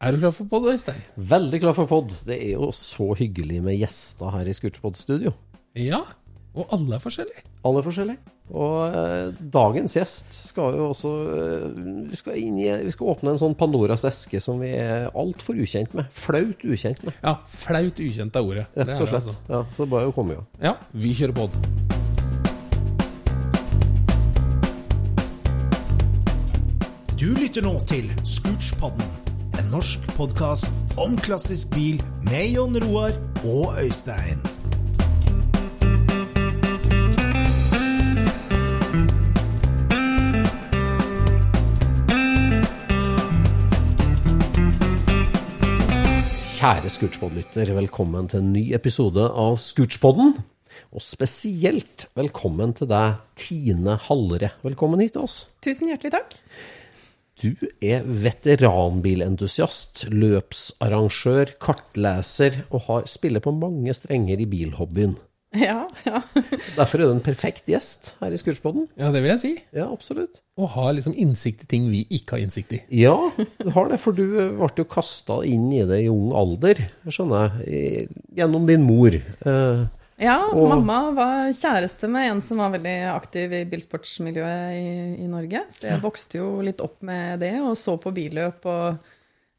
Er du klar for pod, Øystein? Veldig klar for pod. Det er jo så hyggelig med gjester her i Scootspod-studio. Ja. Og alle er forskjellige. Alle er forskjellige. Og eh, dagens gjest skal jo også eh, vi, skal inn i, vi skal åpne en sånn Pandoras eske som vi er altfor ukjent med. Flaut ukjent med, Ja, flaut ukjent er ordet. Rett og rett det, slett. altså. Ja, så det bare å komme i gang. Ja, vi kjører pod. Du lytter nå til Scootspodden, en norsk podkast om klassisk bil med Jon Roar og Øystein. Kjære Scootspod-lytter, velkommen til en ny episode av Scootspodden. Og spesielt velkommen til deg, Tine Hallre. Velkommen hit til oss. Tusen hjertelig takk. Du er veteranbilentusiast, løpsarrangør, kartleser og har, spiller på mange strenger i bilhobbyen. Ja, ja. Derfor er du en perfekt gjest her i Skurspodden. Ja, det vil jeg si. Ja, absolutt. Og har liksom innsikt i ting vi ikke har innsikt i. Ja, du har det, for du eh, ble jo kasta inn i det i ung alder, skjønner jeg, gjennom din mor. Eh, ja Og- mamma var kjæreste med en som var veldig aktiv i bilsportsmiljøet i, i Norge. Så jeg vokste jo litt opp med det, og så på billøp og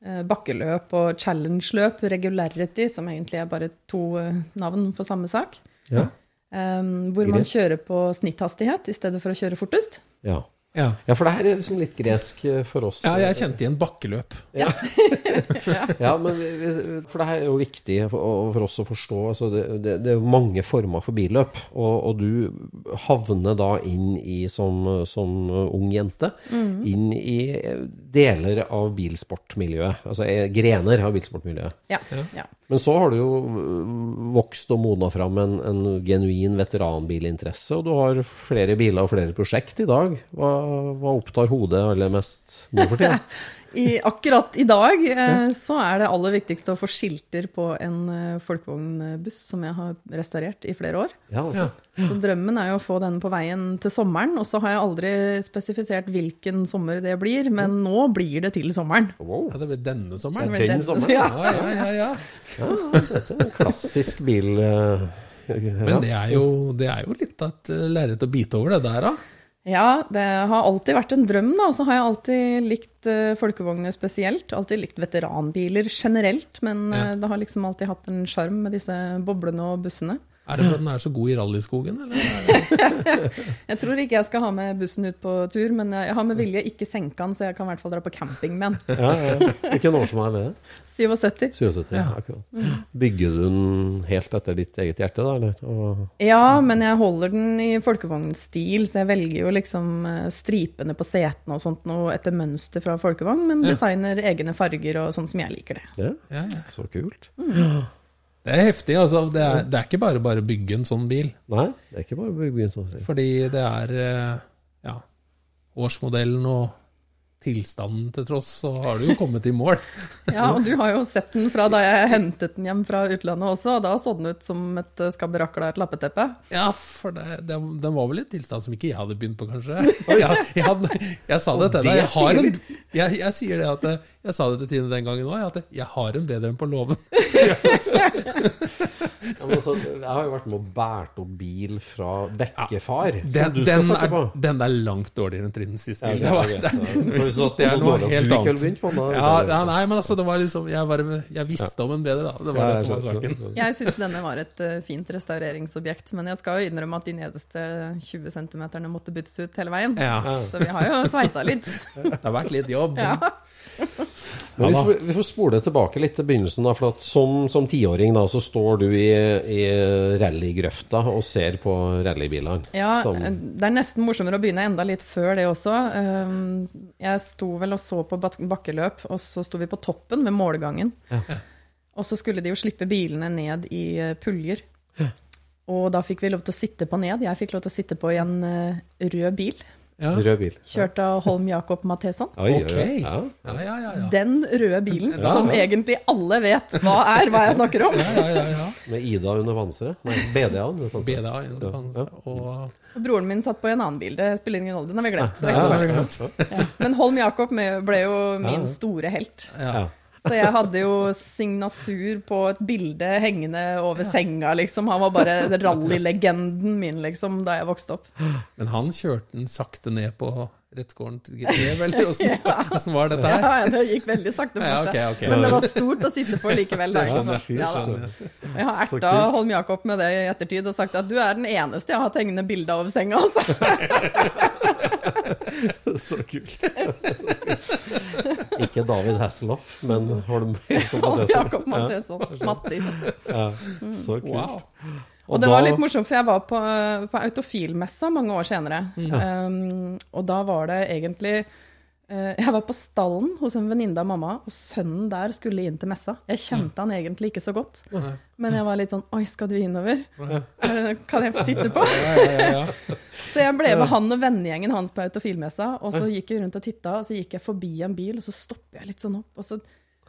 eh, bakkeløp og challenge-løp, regularity, som egentlig er bare to eh, navn for samme sak. ja. Um, hvor man kjører på snitthastighet i stedet for å kjøre fortest. Ja. Ja. ja, for det her er liksom litt gresk eh, for oss. ja, jeg kjente igjen bakkeløp. Ja, men vi, vi- for det her er jo viktig for, oss å forstå. Altså det, det, det er jo mange former for billøp, og, og du havner da inn i, som, som ung jente, inn i deler av bilsportmiljøet. Altså eh, grener av bilsportmiljøet. Ja, ja. Men så har du jo vokst og modna fram en, en genuin veteranbilinteresse, og du har flere biler og flere prosjekt i dag. Hva, hva opptar hodet aller mest nå for tida? I, akkurat i dag eh, så er det aller viktigste å få skilter på en eh, folkevognbuss som jeg har restaurert i flere år. Ja, Ja. Så drømmen er jo å få den på veien til sommeren, og så har jeg aldri spesifisert hvilken sommer det blir, men nå blir det til sommeren. Wow. Ja, det blir denne sommeren. Det er den sommeren? Ja. Ja, ja, ja, dette er en klassisk bil... øh, Men det er jo, det er jo litt av et eh, lerret å bite over, det der, da. Ja, det har alltid vært en drøm, da. Så har jeg alltid likt uh, folkevogner spesielt. Alltid likt veteranbiler generelt, men Ja. uh, det har liksom alltid hatt en sjarm med disse boblene og bussene. Er det fordi den er så god i rallyskogen, eller? Jeg tror ikke jeg skal ha med bussen ut på tur, men jeg har med vilje ikke senka den, så jeg kan i hvert fall dra på camping med den. Ja, ja. Hvilken som er det? 77. 77, ja. akkurat. Bygger du den helt etter ditt eget hjerte, da? Eller? Og, Ja, men jeg holder den i folkevognstil, så jeg velger jo liksom eh, stripene på setene og sånt noe etter mønster fra folkevogn, men Ja. designer egne farger og sånn som jeg liker det. ja, Ja, ja. så kult. Det er heftig, altså. Det er, det er ikke bare bare å bygge en sånn bil. Nei, det er ikke bare å bygge en sånn. Fordi det er eh, ja, årsmodellen og tilstanden til tross, så har du jo kommet i mål. Ja, og du har jo sett den fra da jeg hentet den hjem fra utlandet også, og da så den ut som et skabberakla et lappeteppe. Ja, for det, det, den var vel i en tilstand som ikke jeg hadde begynt på, kanskje. Jeg, jeg, hadde, jeg sa det til deg. Jeg, har en, jeg, jeg sier det at Jeg sa det til Tine den gangen òg, at jeg har en bedre enn på låven. Ja, altså, jeg har jo vært med og båret opp bil fra Bekkefar. som Den, den, er, den er langt dårligere enn Trinnens siste Ja, bil. det Det er var- det- Ja, at det er noe helt annet. Ja, ja, nei, men altså, det var liksom Jeg, bare, jeg visste om en bedre, da. Det var det som var saken. Jeg syns denne var et eh, fint restaureringsobjekt, men jeg skal jo innrømme at de nederste 20 cm måtte byttes ut hele veien. Ja, Så vi har jo sveisa litt. det har vært litt jobb. Ja. Men vi får, vi får spole tilbake litt til begynnelsen. da, for at Som som tiåring da, så står du i, i rallygrøfta og ser på rallybilene. Ja, som, det er nesten morsommere å begynne enda litt før det også. Um, Jeg sto vel og så på bakkeløp, og så sto vi på toppen ved målgangen. Og så skulle de jo slippe bilene ned i puljer. puljer. Og da fikk vi lov til å sitte på ned. Jeg fikk lov til å sitte på i en eh, rød bil, Ja. Rød bil. kjørt av Holm Jakob Matheson. Oi, oi, Ok. oi, ja. Ja, ja, ja. ja. Den røde bilen Ja. som egentlig alle vet hva er, hva jeg snakker om. ja, ja, ja. Med Ida under panseret. Nei, BDA under panseret. BDA under Ja, ja. Og Og broren min satt på i en annen bil. Det spiller ingen rolle, den har vi glemt. Det Ja, ja, ja. Ja. Men Holm Jakob ble jo min Ja. store helt. ja. Ja. Så jeg hadde jo signatur på et bilde hengende over senga, liksom. Han var bare rallylegenden min, liksom, da jeg vokste opp. Men han kjørte den sakte ned på rettgården til Grev, eller åssen ja. var dette her? Ja, det gikk veldig sakte for Ja, seg. ok, ok. Men det var stort å sitte på likevel. Der, ikke Ja, da. Jeg har erta. Holm Jakob med det i ettertid og sagt at du er den eneste jeg har hatt hengende bilde over senga. Altså. Så kult. Ikke David Hasselhoff, men Holm Holm Jakob Matheson. Mattis. Ja, så kult. Wow. Og det var litt morsomt, for jeg var på, på autofilmessa mange år senere. Um, og da var det egentlig Jeg var på stallen hos en venninne av mamma, og sønnen der skulle inn til messa. Jeg kjente han egentlig ikke så godt, men jeg var litt sånn Oi, skal du innover? Er Kan jeg få sitte på? Så jeg ble med han og vennegjengen hans på autofilmessa, og så gikk jeg rundt og titta, og så gikk jeg forbi en bil, og så stopper jeg litt sånn opp, og så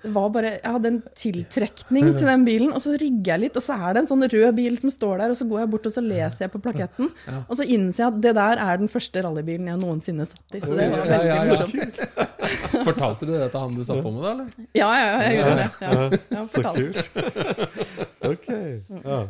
bare, Jeg hadde en tiltrekning til den bilen, og så rygger jeg litt, og så er det en sånn rød bil som står der, og så går jeg bort og så leser jeg på plaketten, og så innser jeg at det der er den første rallybilen jeg noensinne satt i. Så det var veldig ja, ja. morsomt. Fortalte du det til han du satt på med, da? eller? Ja, ja, ja, jeg gjorde det. Ja, jeg Så kult. Ok. Ja.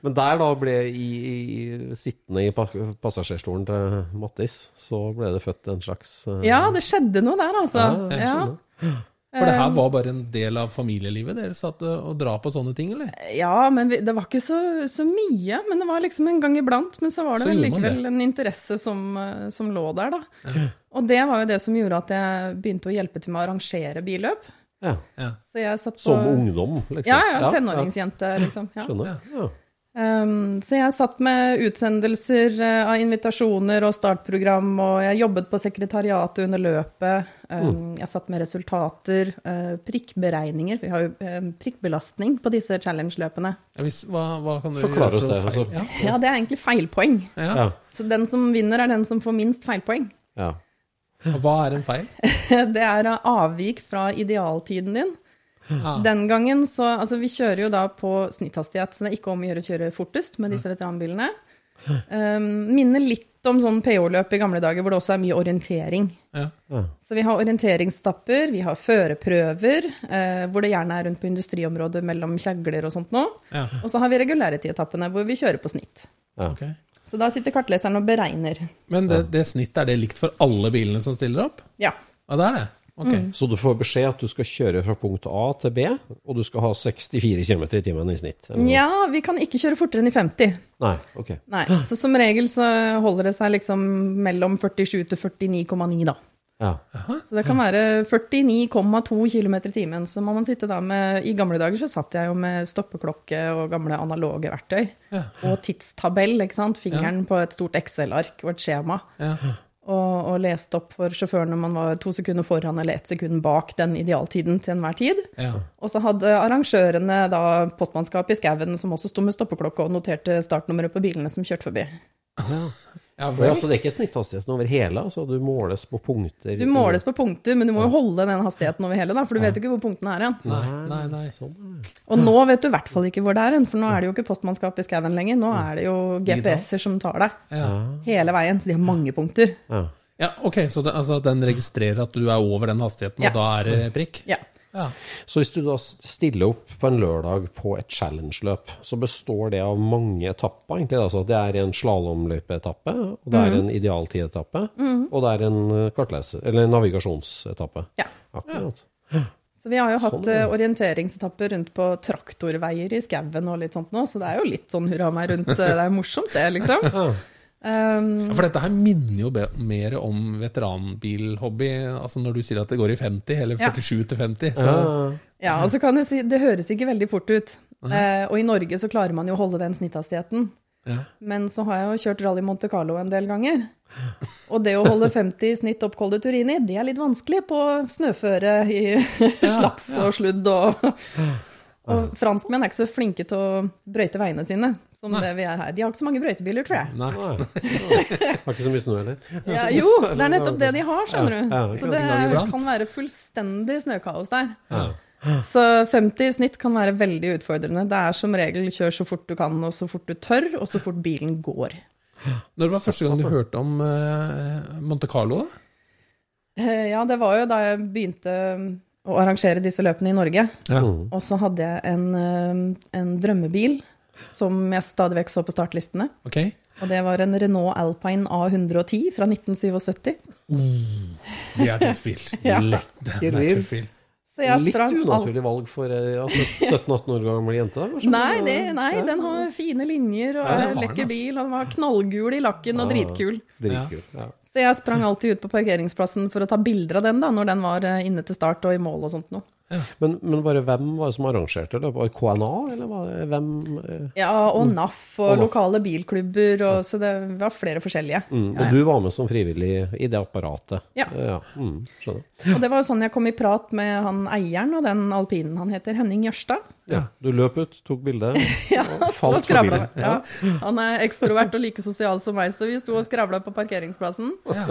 Men der da ble i, i, sittende i passasjerstolen til Mattis, så ble det født en slags uh... Ja, det skjedde noe der, altså. Ja, jeg Ja. For det her var bare en del av familielivet? Dere satt og dra på sånne ting, eller? Ja, men vi, det var ikke så, så mye. Men det var liksom en gang iblant. Men så var det Så vel gjorde man en interesse som, eh, som lå der, da. Og det var jo det som gjorde at jeg begynte å hjelpe til med å arrangere billøp. Ja. Ja. Så jeg satt på Som ungdom, liksom? Ja, ja, tenåringsjente, liksom. Ja. Ja. Skjønner. Ja. Um, så jeg satt med utsendelser eh, av invitasjoner og startprogram, og jeg jobbet på sekretariatet under løpet. Um, Jeg satt med resultater, uh, prikkberegninger. Vi har jo eh, prikkbelastning på disse challenge-løpene. Ja, hvis, hva, hva kan du Forklare oss det, feil- altså. Ja. Ja, det er egentlig feilpoeng. Ja. Ja. Så den som vinner, er den som får minst feilpoeng. ja. Hva er en feil? Det er avvik fra idealtiden din. Ja. Den gangen så Altså, vi kjører jo da på snitthastighet, så det er ikke om å gjøre å kjøre fortest med disse veteranbilene. Um, minner litt om sånn PH-løp i gamle dager, hvor det også er mye orientering. Ja. ja. Så vi har orienteringsstapper, vi har førerprøver, eh, hvor det gjerne er rundt på industriområdet mellom kjegler og sånt nå. Ja. Og så har vi regularity-etappene, hvor vi kjører på snitt. ja. ok. Så da sitter kartleseren og beregner. Men det, det snittet, er det likt for alle bilene som stiller opp? Ja. Ja, det er det? Ok. Mm. Så du får beskjed at du skal kjøre fra punkt A til B, og du skal ha 64 km i timen i snitt? Nja, vi kan ikke kjøre fortere enn i 50. Nei, ok. Nei, så som regel så holder det seg liksom mellom 47 til 49,9 da. Ja. Så det kan være 49,2 km i timen. Så må man sitte da med I gamle dager så satt jeg jo med stoppeklokke og gamle analoge verktøy. Ja. Og tidstabell, ikke sant. Fingeren på et stort Excel-ark og et skjema. Og, og leste opp for sjåføren når man var to sekunder foran eller ett sekund bak den idealtiden til enhver tid. Ja. Og så hadde arrangørene da pottmannskap i skauen som også sto med stoppeklokke og noterte startnummeret på bilene som kjørte forbi. Ja, Og for, altså, det er ikke snitthastigheten over hele, altså du måles på punkter? Du måles på punkter, men du må jo holde den hastigheten over hele, da, for du vet jo ikke hvor punktene er igjen. Nei, nei, nei. Sånn. Og nå vet du i hvert fall ikke hvor det er hen, for nå er det jo ikke postmannskap i skauen lenger. Nå er det jo GPS-er som tar deg Ja. hele veien, så de har mange punkter. ja. ja, ok, så det, altså, den registrerer at du er over den hastigheten, Ja. og da er det prikk? Ja. Ja. Så hvis du da stiller opp på en lørdag på et challenge-løp, så består det av mange etapper, egentlig. Altså det er en slalåmløypeetappe, og det er en idealtidetappe, og det er en eh, kartleser, eller en navigasjonsetappe. ja. Akkurat. Så vi har jo hatt Sånn, ja. eh, orienteringsetapper rundt på traktorveier i skauen og litt sånt nå, så det er jo litt sånn hurra meg rundt. eh, Det er morsomt, det, liksom. Um, Ja, For dette her minner jo mer om veteranbilhobby. Altså når du sier at det går i 50, eller Ja. 47 til 50. Så Ja. ja, og så kan jeg si, det høres ikke veldig fort ut. Eh, og i Norge så klarer man jo å holde den snitthastigheten. ja. Men så har jeg jo kjørt Rally Monte Carlo en del ganger. Og det å holde 50 i snitt opp Col de Turini, det er litt vanskelig på snøføre i slaps og sludd og Og franskmenn er ikke så flinke til å brøyte veiene sine som det vi er her. De har ikke så mange brøytebiler, tror jeg. Nei. Nei. Har ikke så mye snø heller. Ja, jo, det er nettopp det de har, skjønner du. Ja, ja, Så det kan være fullstendig snøkaos der. Så 50 i snitt kan være veldig utfordrende. Det er som regel kjør så fort du kan, og så fort du tør, og så fort bilen går. Når var første gang du hørte om eh, Monte Carlo? Eh, Ja, det var jo da jeg begynte å arrangere disse løpene i Norge. Ja. Og så hadde jeg en, eh, en drømmebil som jeg stadig vekk så på startlistene. Ok. Og det var en Renault Alpine A110 fra 1977. Det er tøff bil. Ja. Lett, det er tøff bil. Litt unaturlig valg for eh, ja, 17-18 år gammel jente? Nei, det, nei, den har fine linjer og Ja, er lekker altså. bil. Og den var knallgul i lakken og dritkul. Dritkul. Ja. Så jeg sprang alltid ut på parkeringsplassen for å ta bilder av den da, når den var eh, inne til start og i mål og sånt noe. Men, men bare hvem var det som arrangerte det? Var det KNA, eller var det hvem eh? Ja, og NAF og, Og NAF. lokale bilklubber, og, så det var flere forskjellige. mm. Og du var med som frivillig i det apparatet? Ja. ja. Mm, skjønner. Og det var jo sånn jeg kom i prat med han eieren av den alpinen. Han heter Henning Jørstad. Ja. Du løp ut, tok bilde. Ja, og falt for bilen. Ja. Han er ekstrovert og like sosial som meg, så vi sto og skravla på parkeringsplassen. Ja.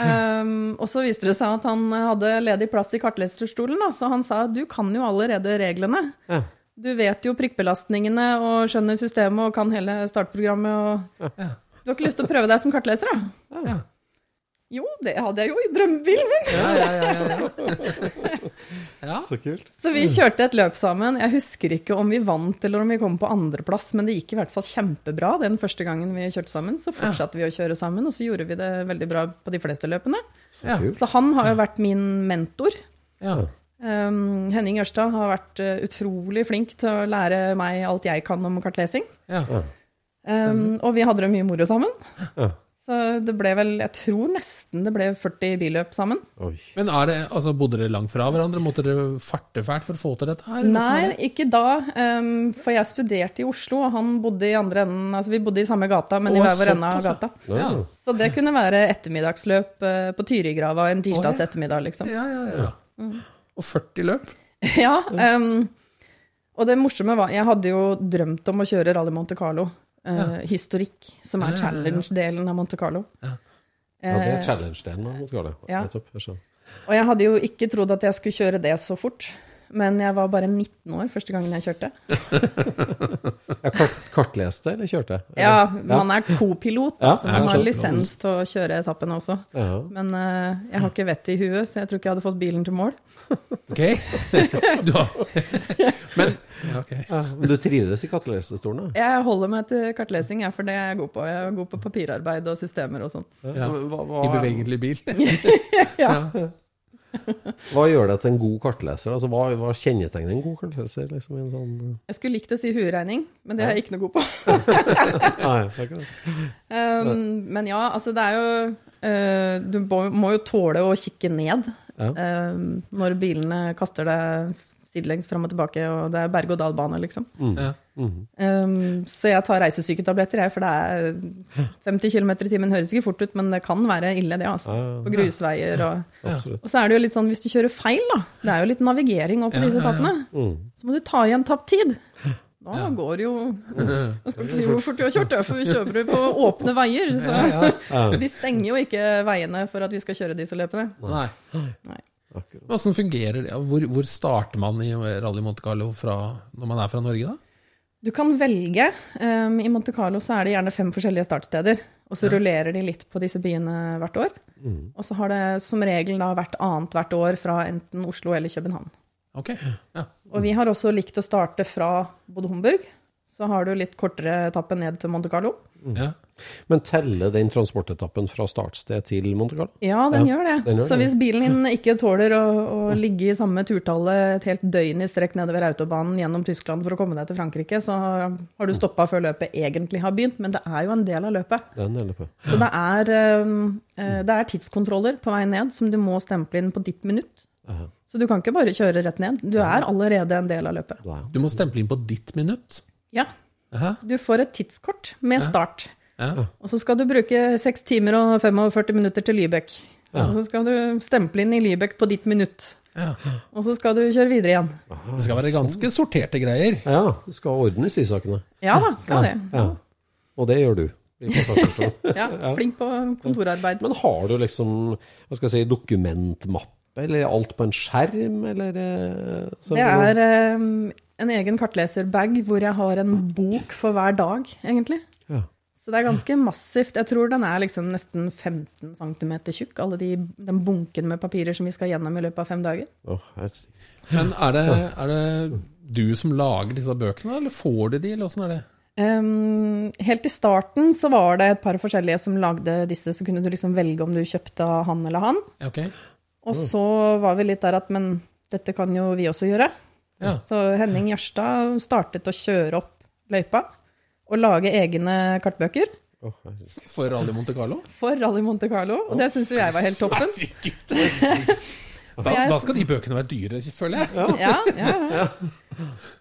Um, og så viste det seg at han hadde ledig plass i kartleserstolen, da, så han sa du kan jo allerede reglene. Ja. Du vet jo prikkbelastningene og skjønner systemet og kan hele startprogrammet og Ja. Du har ikke lyst til å prøve deg som kartleser, da? Ja. Jo, det hadde jeg jo i drømmebilen min! Ja, ja, ja, ja, ja. ja. Så kult. Så vi kjørte et løp sammen. Jeg husker ikke om vi vant eller om vi kom på andreplass, men det gikk i hvert fall kjempebra den første gangen vi kjørte sammen. Så fortsatte vi å kjøre sammen, og så gjorde vi det veldig bra på de fleste løpene. Så Ja. Så han har jo vært min mentor. ja. Um, Henning Ørstad har vært uh, utrolig flink til å lære meg alt jeg kan om kartlesing. ja. Um, og vi hadde det mye moro sammen. Ja. Så det ble vel, jeg tror nesten det ble 40 billøp sammen. Oi. Men er det, altså, bodde dere langt fra hverandre? Måtte dere farte fælt for å få til dette her? Nei, det? ikke da. um, for jeg studerte i Oslo, og han bodde i andre enden. Altså vi bodde i samme gata, men i hver vår ende av gata. Ja. Så det kunne være ettermiddagsløp uh, på Tyrigrava en tirsdags Å, ja. ettermiddag, liksom. Ja, ja, ja. Og 40 løp? Ja, um, og det morsomme var Jeg hadde jo drømt om å kjøre Rally Monte Carlo. Eh, Historikk, som er Ja, ja, ja. challenge-delen av Monte Carlo. Ja. Ja, det er Eh, challenge-delen av Motgale. Ja. Nettopp. Jeg og jeg hadde jo ikke trodd at jeg skulle kjøre det så fort. Men jeg var bare 19 år første gangen jeg kjørte. jeg kart, kartleste eller kjørte? Eller? Ja, man er co-pilot, Ja, så man har lisens til å kjøre etappene også. Ja. Men uh, jeg har ikke vettet i huet, så jeg tror ikke jeg hadde fått bilen til mål. Ok. Du har Men okay. Ja, men du trivdes i kartlesestolen? Jeg holder meg til kartlesing, jeg, for det er jeg god på. Jeg er god på papirarbeid og systemer og sånn. Ja. I bevegelig bil. Ja. hva gjør deg til en god kartleser? Altså, hva, hva kjennetegner en god kartleser? Liksom, en sånn, Jeg skulle likt å si hueregning, men det er jeg ikke noe god på. Nei, det er ikke det. Um, men ja, altså det er jo uh, Du må, må jo tåle å kikke ned Ja. uh, når bilene kaster deg sidelengs fram og tilbake, og det er berg-og-dal-bane, liksom. Ja. Mhm. Um, så jeg tar reisesyketabletter, jeg, for det er 50 km i timen høres ikke fort ut, men det kan være ille, det, altså. Ja, ja, På grusveier og ja, Og så er det jo litt sånn hvis du kjører feil, da. Det er jo litt navigering òg på Ja, disse ja, ja. Mm. Så må du ta igjen tapt tid. Da går det jo Jeg skal ikke si hvor fort du har kjørt, for vi kjører jo på åpne veier. Så de stenger jo ikke veiene for at vi skal kjøre disse løpene. Nei. Nei. Hvordan fungerer det? Hvor, hvor starter man i Rally Monte Carlo fra, når man er fra Norge, da? Du kan velge. Um, I Monte Carlo så er det gjerne fem forskjellige startsteder. Og så rullerer de litt på disse byene hvert år. Og så har det som regel da vært annet hvert år fra enten Oslo eller København. Ok. Ja. Og vi har også likt å starte fra Bodø Homburg. så har du litt kortere etappe ned til Monte Carlo. ja. Men teller den transportetappen fra startsted til Monte Carlo? Ja, den Ja, gjør det. den gjør så det. hvis bilen din ikke tåler å, å ligge i samme turtallet et helt døgn i strekk nedover autobanen gjennom Tyskland for å komme deg til Frankrike, så har du stoppa før løpet egentlig har begynt. Men det er jo en del av løpet. Den deler på. Så det er, um, eh, det er tidskontroller på vei ned som du må stemple inn på ditt minutt. Aha. Så du kan ikke bare kjøre rett ned. Du er allerede en del av løpet. Du må stemple inn på ditt minutt. Ja, du får et tidskort med start. Ja. Og så skal du bruke 6 timer og 45 minutter til Lybekk. Og så skal du stemple inn i Lybekk på ditt minutt. Ja. Og så skal du kjøre videre igjen. Det skal være ganske sorterte greier. ja, du skal ordne i sysakene. Ja da, skal det. Ja. Og det gjør du. Ja, flink på kontorarbeid. Men har du liksom hva skal jeg si, dokumentmappe, eller alt på en skjerm, eller eh, så Det er eh, en egen kartleserbag hvor jeg har en bok for hver dag, egentlig. Så det er ganske massivt. Jeg tror den er liksom nesten 15 cm tjukk, alle de, den bunken med papirer som vi skal gjennom i løpet av fem dager. Oh. Men er det, er det du som lager disse bøkene, eller får du de, eller åssen er det? Um, helt i starten så var det et par forskjellige som lagde disse, så kunne du liksom velge om du kjøpte av han eller han. Okay. Ok. Og så var vi litt der at men dette kan jo vi også gjøre. Ja. Så Henning Jørstad startet å kjøre opp løypa og lage egne kartbøker Oh. For Rally Monte Carlo? for Rally Monte Carlo. Og det syns jo jeg var helt toppen. Da, da skal de bøkene være dyre, føler jeg. Ja, ja, ja.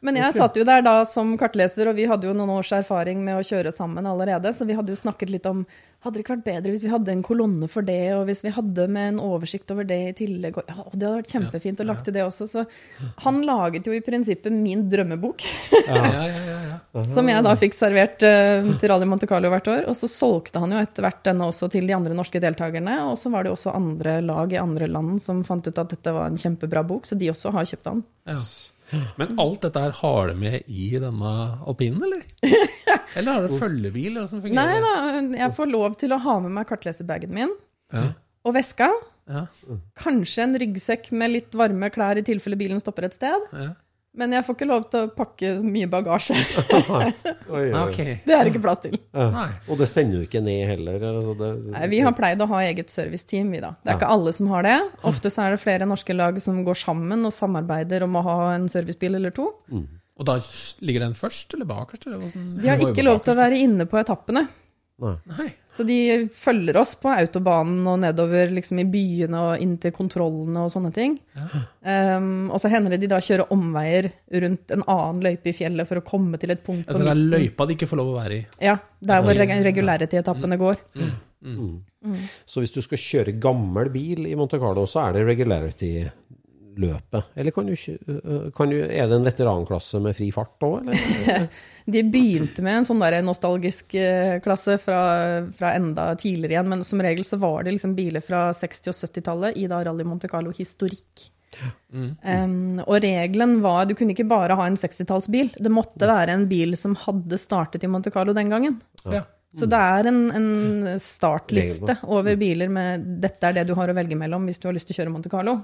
Men jeg satt jo der da som kartleser, og vi hadde jo noen års erfaring med å kjøre sammen allerede, så vi hadde jo snakket litt om hadde det ikke vært bedre hvis vi hadde en kolonne for det, og hvis vi hadde med en oversikt over det i tillegg. Og, ja, det hadde vært kjempefint å lagt til det også. Så han laget jo i prinsippet min drømmebok, Ja, ja, ja, ja. som jeg da fikk servert uh, til Rally Monte Carlo hvert år. Og så solgte han jo etter hvert denne også til de andre norske deltakerne, og så var det jo også andre lag i andre land som fant ut at dette var en kjempebra bok, så de også har kjøpt den. ja. Men alt dette her har det med i denne alpinen, eller? Eller har det fungerer Nei da, jeg får lov til å ha med meg kartleserbagen min Ja. og veska. Ja. Kanskje en ryggsekk med litt varme klær i tilfelle bilen stopper et sted. Ja. Men jeg får ikke lov til å pakke mye bagasje. Oi, oi, oi. Det er det ikke plass til. Ja. Og det sender du ikke ned heller? Altså det, Nei, vi har pleid å ha eget serviceteam, vi da. Det er ikke alle som har det. Ofte så er det flere norske lag som går sammen og samarbeider om å ha en servicebil eller to. Og da ligger den først eller bakerst? Eller? De har ikke lov til å være inne på etappene. Nei. Nei. Så de følger oss på autobanen og nedover liksom i byene og inn til kontrollene og sånne ting. Um, og så hender det de da kjører omveier rundt en annen løype i fjellet for å komme til et punkt Altså det er løypa de ikke får lov å være i. Ja, Det er hvor reg- regularity-etappene går. Så hvis du skal kjøre gammel bil i Monte Carlo, så er det regularity-løpet? Eller kan du, øh, kan du, er det en veteranklasse med fri fart òg, eller? De begynte med en sånn der nostalgisk eh, klasse fra, fra enda tidligere igjen, men som regel så var det liksom biler fra 60- og 70-tallet i da Rally Monte Carlo historikk. Um, og regelen var du kunne ikke bare ha en 60-tallsbil, det måtte være en bil som hadde startet i Monte Carlo den gangen. Ja. Så det er en, en startliste over biler med 'dette er det du har å velge mellom hvis du har lyst til å kjøre Monte Carlo'.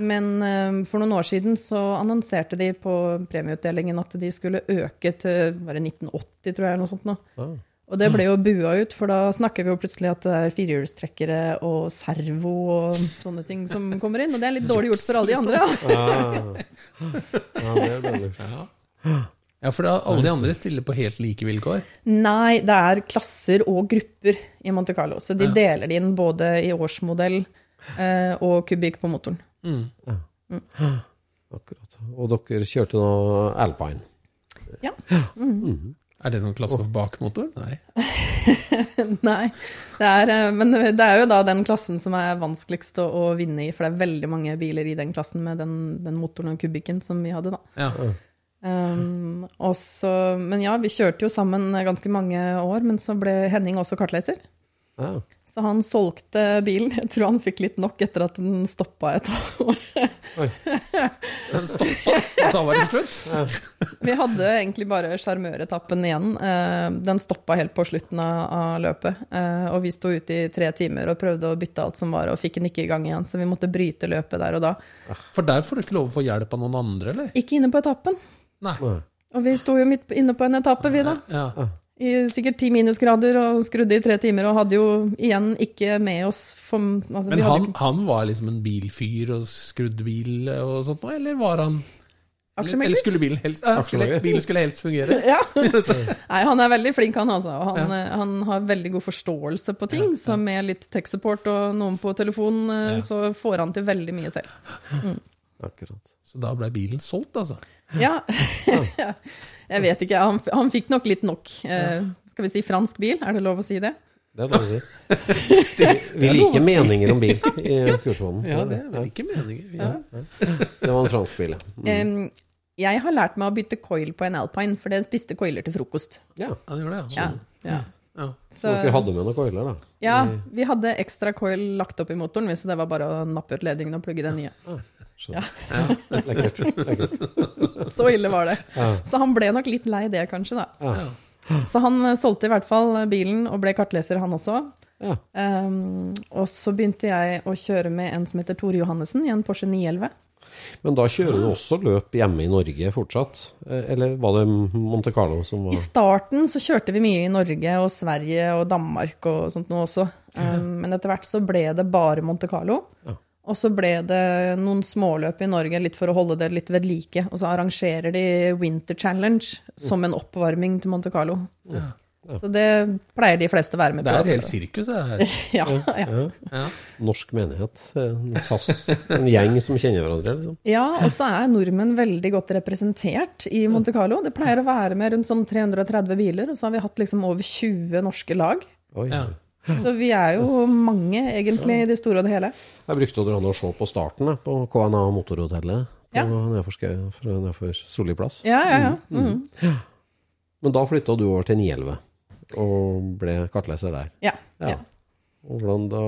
Men eh, for noen år siden så annonserte de på premieutdelingen at de skulle øke til bare 1980, tror jeg, eller noe sånt nå. Ah. Og det ble jo bua ut, for da snakker vi jo plutselig at det er firehjulstrekkere og servo og sånne ting som kommer inn. Og det er litt dårlig gjort for alle de andre. Ja, Ja, det er. Ja, for da, alle de andre stiller på helt like vilkår. Nei, det er klasser og grupper i Monte Carlo. Så de deler det inn både i årsmodell eh, og kubikk på motoren. Akkurat. Og dere kjørte nå Alpine. Ja. Er det noen klasse for bakmotor? Nei. Nei. Det er, eh, men det er jo da den klassen som er vanskeligst å, å vinne i, for det er veldig mange biler i den klassen med den, den motoren og kubikken som vi hadde, da. Ja. Um, også, men ja, vi kjørte jo sammen ganske mange år, men så ble Henning også kartleser. Ja. Så han solgte bilen. Jeg tror han fikk litt nok etter at den stoppa et år. Den stoppa, og da var det slutt. Vi hadde egentlig bare sjarmøretappen igjen. Eh, Den stoppa helt på slutten av, av løpet. Eh, Og vi sto ute i tre timer og prøvde å bytte alt som var, og fikk den ikke i gang igjen. Så vi måtte bryte løpet der og da. For der får du ikke lov å få hjelp av noen andre, eller? Ikke inne på etappen. Nei. Og vi sto jo midt inne på en etappe, vi da. Ja. I sikkert ti minusgrader og skrudde i tre timer, og hadde jo igjen ikke med oss for, altså, Men vi hadde han, jo han var liksom en bilfyr og skrudde bil og sånt noe, eller var han Eller, eller skulle bilen helst ja, skulle, Bilen skulle helst fungere? Ja. Nei, han er veldig flink, han altså. Og han, ja. han har veldig god forståelse på ting, så med litt tech-support og noen på telefon, eh, Ja. så får han til veldig mye selv. Akkurat. Så da ble bilen solgt, altså. Ja. Jeg vet ikke, han, han fikk nok litt nok. Eh, skal vi si fransk bil, er det lov å si det? Det er lov å si. Vi er liker meninger om bil i Skursvonen. Ja, det er like ikke meningen. Ja. Det var en fransk bil, ja. Mm. Jeg har lært meg å bytte coil på en Alpine, for det spiste coiler til frokost. ja. Han gjorde det, Ja, ja. ja. ja. Så dere hadde med noen coiler, da? ja, vi hadde ekstra coil lagt opp i motoren, så det var bare å nappe ut ledningen og plugge den nye. Skjønner. Lekkert. lekkert. Så ille var det. Ja. Så han ble nok litt lei det, kanskje, da. Ja. Så han eh, solgte i hvert fall bilen og ble kartleser, han også. Ja. Um, og så begynte jeg å kjøre med en som heter Tore Johannessen i en Porsche 911. Men da kjører du også løp hjemme i Norge fortsatt? Eh, Eller var det Monte Carlo som var I starten så kjørte vi mye i Norge og Sverige og Danmark og sånt noe også. Um, men etter hvert så ble det bare Monte Carlo. Ja. Og så ble det noen småløp i Norge litt for å holde det litt ved like. Og så arrangerer de Winter Challenge som en oppvarming til Monte Carlo. Så det pleier de fleste å være med på. Det er et helt sirkus, det her. Ja, ja. Ja. norsk menighet? En fast en gjeng som kjenner hverandre, liksom? ja, og så er nordmenn veldig godt representert i Monte Carlo. Det pleier å være med rundt sånn 330 biler, og så har vi hatt liksom over 20 norske lag. Oi. Ja. Så vi er jo mange, egentlig, i det store og det hele. Jeg brukte å dra ned og se på starten på KNA Motorhotellet på Ja. nedfor, Solli plass. Ja, ja, ja. Mhm. Men da flytta du over til 911 og ble kartleser der. ja, Ja. ja. Og hvordan da,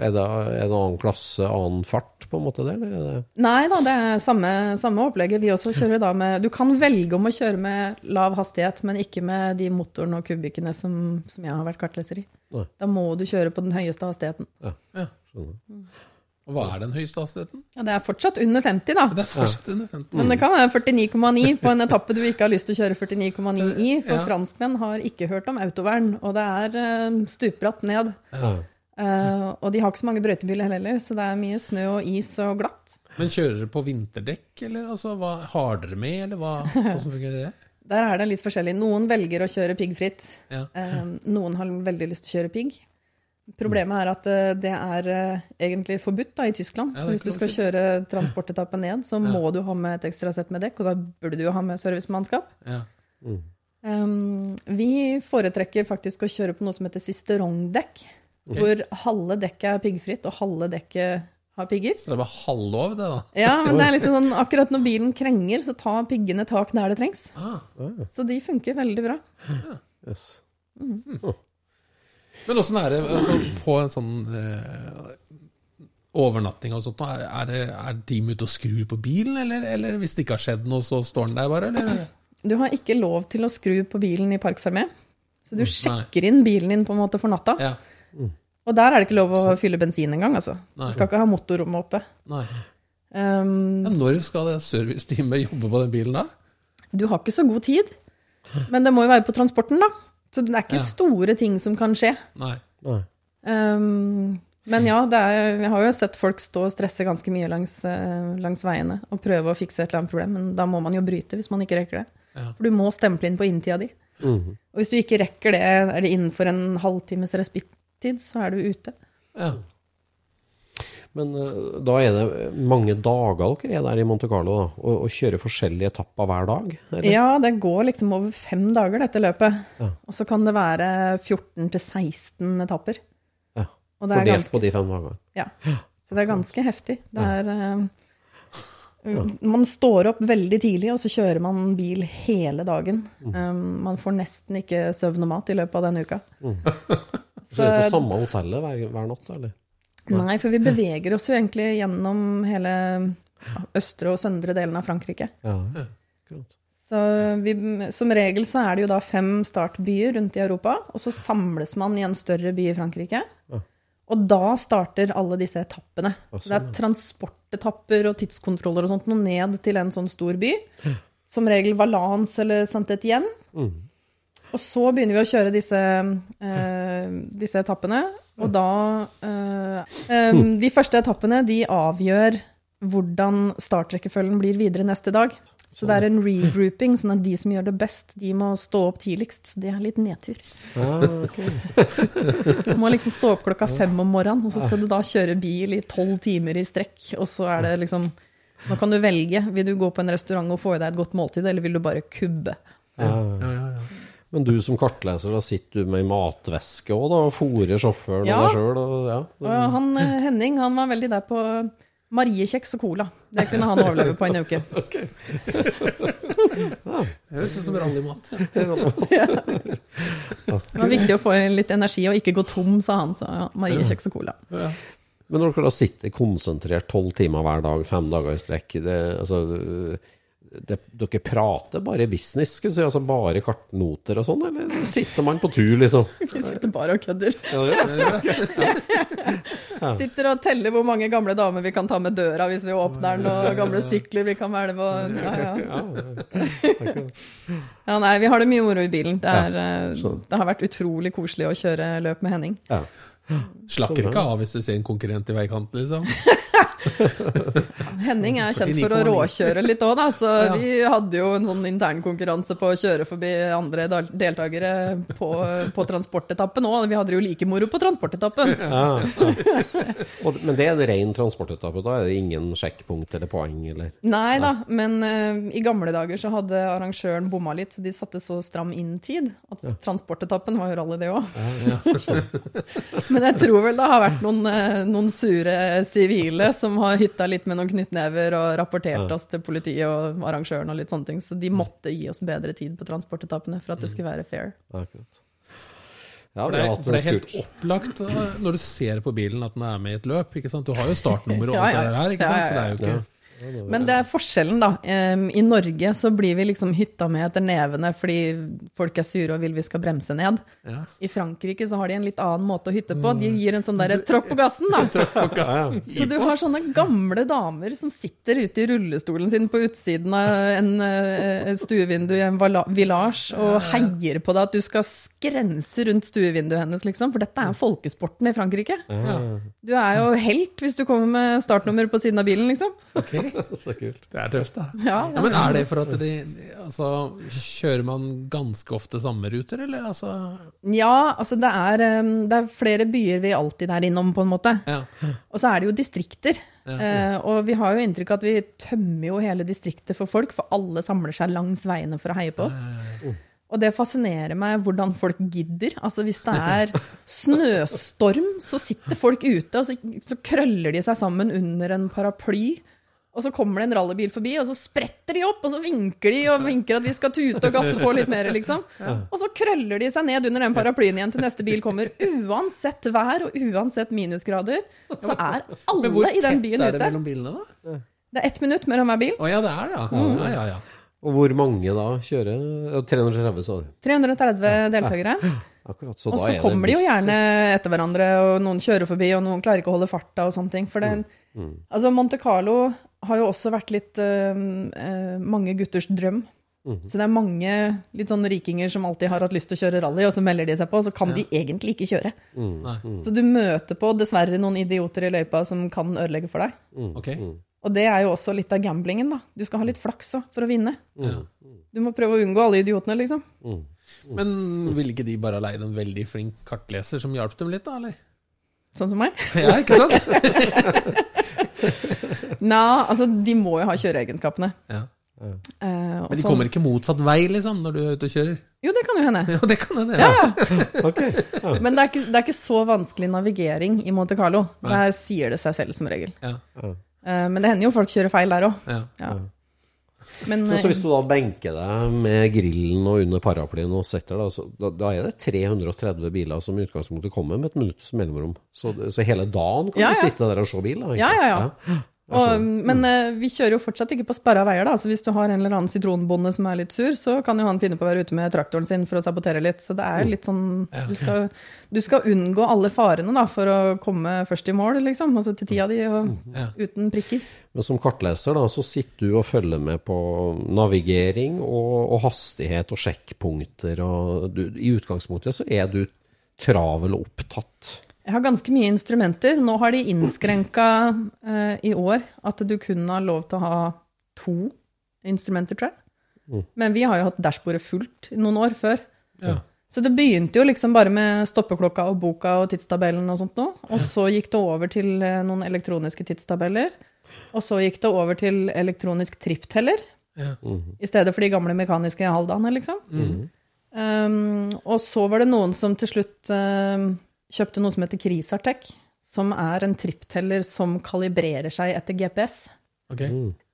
er, det, en annen klasse, annen fart, på en måte, det? Det Nei da, det er samme, samme opplegget. Vi også kjører da med Du kan velge om å kjøre med lav hastighet, men ikke med de motoren og kubikkene som, som jeg har vært kartleser i. Nei. Da må du kjøre på den høyeste hastigheten. Ja. skjønner? Og hva er den høyeste hastigheten? Ja, det er fortsatt under 50, da. Det er fortsatt under 50. Men det kan være 49,9 på en etappe du ikke har lyst til å kjøre 49,9 i. For Ja. franskmenn har ikke hørt om autovern, og det er eh, stupbratt ned. Ja. Uh, og de har ikke så mange brøytebiler heller, så det er mye snø og is og glatt. Men kjører dere på vinterdekk, eller altså, hva, har dere med, eller hva, hvordan fungerer det? Der er det litt forskjellig. Noen velger å kjøre piggfritt. Ja. Eh, noen har veldig lyst til å kjøre pigg. Problemet er at eh, det er eh, egentlig forbudt da, i Tyskland. Ja, så hvis du skal kjøre transportetappen ned, så må du ha med et ekstra sett med dekk, og da burde du jo ha med servicemannskap. Ja. Um, vi foretrekker faktisk å kjøre på noe som heter sisterongdekk, hvor halve dekket er piggfritt, og halve dekket har pigger. Så det er bare halvlov, det, da? Ja, men det er litt sånn, akkurat når bilen krenger, så tar piggene tak der det trengs. Ah. Så de funker veldig bra. Yes. Men åssen er det altså, på en sånn eh, overnatting og sånt? Er, det, er de ute og skrur på bilen, eller, eller hvis det ikke har skjedd noe, så står den der bare? Eller? Du har ikke lov til å skru på bilen i Park Fermé. Så du sjekker inn bilen din på en måte for natta. Ja. Og der er det ikke lov å fylle bensin engang, altså. Nei. Du skal ikke ha motorrommet oppe. Nei. Um, Ja, når skal det serviceteamet jobbe på den bilen da? du har ikke så god tid. Men det må jo være på transporten, da. Så det er ikke Ja. store ting som kan skje. Nei. Nei. Um, men ja, det er, jeg har jo sett folk stå og stresse ganske mye langs, eh, langs veiene og prøve å fikse et eller annet problem, men da må man jo bryte hvis man ikke rekker det. Ja. For du må stemple inn på inntida di. Mhm. Og hvis du ikke rekker det, er det innenfor en halvtimes respittid, så er du ute. Ja. Men uh, da er det mange dager dere er der i Monte Carlo, da, og, og kjører forskjellige etapper hver dag? Eller? Ja, det går liksom over fem dager, dette løpet. Ja. Og så kan det være 14 til 16 etapper. Ja. Og det er Fordelt ganske, på de fem dagene? ja. Så det er ganske heftig. Det er, eh, Man står opp veldig tidlig, og så kjører man bil hele dagen. Um, man får nesten ikke søvn og mat i løpet av den uka. Så er det på samme hotellet hver, hver natt, eller? Nei, for vi beveger oss jo egentlig gjennom hele østre og søndre delen av Frankrike. Ja, akkurat. Så vi, som regel så er det jo da fem startbyer rundt i Europa, og så samles man i en større by i Frankrike. Ja. Og da starter alle disse etappene. Så det er sånn, transportetapper og tidskontroller og sånt noe ned til en sånn stor by. Som regel Valence eller Saint-Étienne. Mm. Og så begynner vi å kjøre disse, eh, disse etappene. Og da eh, eh, De første etappene de avgjør hvordan startrekkefølgen blir videre neste dag. Så det er en regrouping, sånn at de som gjør det best, de må stå opp tidligst. Det er litt nedtur. Ah, okay. Du må liksom stå opp klokka fem om morgenen, og så skal du da kjøre bil i tolv timer i strekk. Og så er det liksom Nå kan du velge. Vil du gå på en restaurant og få i deg et godt måltid, eller vil du bare kubbe? Ja. Ja, ja, ja. Men du som kartleser, da sitter du med ei matveske òg, da? Og fôrer sjåføren Ja. og deg sjøl? Ja. Og han eh, Henning han var veldig der på Mariekjeks og cola. Det kunne han overleve på en uke. Det høres ut som rallymat. Ja. Det var viktig å få litt energi og ikke gå tom, sa han. Så ja, Mariekjeks og cola. Men når dere da sitter konsentrert tolv timer hver dag, fem dager i strekk det, altså, det, Dere prater bare business, skulle jeg si, altså bare kartnoter og sånn, eller sitter man på tur, liksom? Vi sitter bare og kødder. Ja, ja. Sitter og teller hvor mange gamle damer vi kan ta med døra hvis vi åpner den, og gamle sykler vi kan velge og Ja, ja. ja, nei, vi har det mye moro i bilen. Det, er, eh, det har vært utrolig koselig å kjøre løp med Henning. Ja. Slakker ikke av hvis du ser en konkurrent i veikanten, liksom. Henning er kjent for å råkjøre litt òg, da. Så Ja. vi hadde jo en sånn internkonkurranse på å kjøre forbi andre deltakere på, på transportetappen òg. Vi hadde det jo like moro på transportetappen. Ja, ja. Men det er en ren transportetappe, da er det ingen sjekkpunkt eller poeng, eller? Nei da, men uh, i gamle dager så hadde arrangøren bomma litt, så de satte så stram inn-tid at transportetappen var jo rally, det òg. men jeg tror vel det har vært noen, eh, noen sure sivile som har hytta litt med noen knyttnever og rapportert Ja. oss til politiet og arrangøren og litt sånne ting, så de måtte gi oss bedre tid på transportetappene for at det skulle være fair. Ja, akkurat. Ja, For det, er, for det er helt opplagt uh, når du ser på bilen at den er med i et løp. ikke sant? Du har jo startnummer og alt ja. det der her. ikke sant? Så det er jo ikke... Men det er forskjellen, da. I Norge så blir vi liksom hytta med etter nevene fordi folk er sure og vil vi skal bremse ned. Ja. I Frankrike så har de en litt annen måte å hytte på. De gir en sånn derre tråkk på gassen, da. På gassen. Så du har sånne gamle damer som sitter ute i rullestolen sin på utsiden av en eh, stuevindu i en village og heier på deg at du skal skrense rundt stuevinduet hennes, liksom. For dette er folkesporten i Frankrike. Du er jo helt hvis du kommer med startnummer på siden av bilen, liksom. Ok, Så kult. Det er tøft, da. Ja, Ja, men er det for at de, altså, Kjører man ganske ofte samme ruter, eller? Altså, Ja, altså det er, det er flere byer vi alltid er innom, på en måte. ja. Og så er det jo distrikter. Eh, og vi har jo inntrykk av at vi tømmer jo hele distriktet for folk, for alle samler seg langs veiene for å heie på oss. Og det fascinerer meg hvordan folk gidder. Altså Hvis det er snøstorm, så sitter folk ute, og så, så krøller de seg sammen under en paraply. Og så kommer det en rallybil forbi, og så spretter de opp, og så vinker de og vinker at vi skal tute og gasse på litt mer, liksom. Og så krøller de seg ned under den paraplyen igjen til neste bil kommer. Uansett vær og uansett minusgrader, så er alle i den byen ute. Hvor tett er det mellom bilene, da? Det er ett minutt mellom hver bil. Å ja, det er det, ja. ja, ja, ja. Og hvor mange da kjører? Ja, 330, sa du. 330 deltakere. Akkurat, så Og da så er det kommer de jo gjerne etter hverandre, og noen kjører forbi, og noen klarer ikke å holde farta og sånne ting. For det, altså Monte Carlo har jo også vært litt eh, eh, mange gutters drøm. Så det er mange litt sånn rikinger som alltid har hatt lyst til å kjøre rally, og så melder de seg på, og så kan de egentlig ikke kjøre. Mm. Så du møter på dessverre noen idioter i løypa som kan ødelegge for deg. Ok. Og det er jo også litt av gamblingen, da. Du skal ha litt flaks også for å vinne. Ja. Du må prøve å unngå alle idiotene, liksom. Men ville ikke de bare ha leid en veldig flink kartleser som hjalp dem litt, da, eller? Sånn som meg. Ja, ikke sant? Nei, altså de må jo ha kjøreegenskapene. Ja. Eh, Men de kommer ikke motsatt vei, liksom, når du er ute og kjører? Jo, det kan jo hende. Ja, det kan hende. Ja. Ok, ja. Men det er, ikke, det er ikke så vanskelig navigering i Monte Carlo. Der sier det seg selv, som regel. Ja. Eh, Men det hender jo folk kjører feil der òg. Ja. Ja. Men så hvis eh, du da benker deg med grillen og under paraplyen og setter deg, så da, da er det 330 biler som i utgangspunktet kommer med et minutts mellomrom. Så, så hele dagen kan Ja, du sitte der og se bil? Da, Ja, ja, ja. Og, men mm. vi kjører jo fortsatt ikke på sperra veier, da. Så hvis du har en eller annen sitronbonde som er litt sur, så kan jo han finne på å være ute med traktoren sin for å sabotere litt. Så det er jo litt sånn Du skal, du skal unngå alle farene da, for å komme først i mål, liksom. Altså til tida di, og uten prikker. Men som kartleser da, så sitter du og følger med på navigering og, og hastighet og sjekkpunkter. Og du, I utgangspunktet så er du travel og opptatt. Jeg har ganske mye instrumenter. Nå har de innskrenka uh, i år at du kun har lov til å ha to instrumenter, tror jeg. Men vi har jo hatt dashbordet fullt noen år før. Ja. Så det begynte jo liksom bare med stoppeklokka og boka og tidstabellen og sånt noe. Og så gikk det over til eh, noen elektroniske tidstabeller. Og så gikk det over til elektronisk trippteller. Ja. I stedet for de gamle mekaniske halvdagene, liksom. Um, og så var det noen som til slutt um, kjøpte noe som heter Krisartek, som er en trippteller som kalibrerer seg etter GPS. Ok.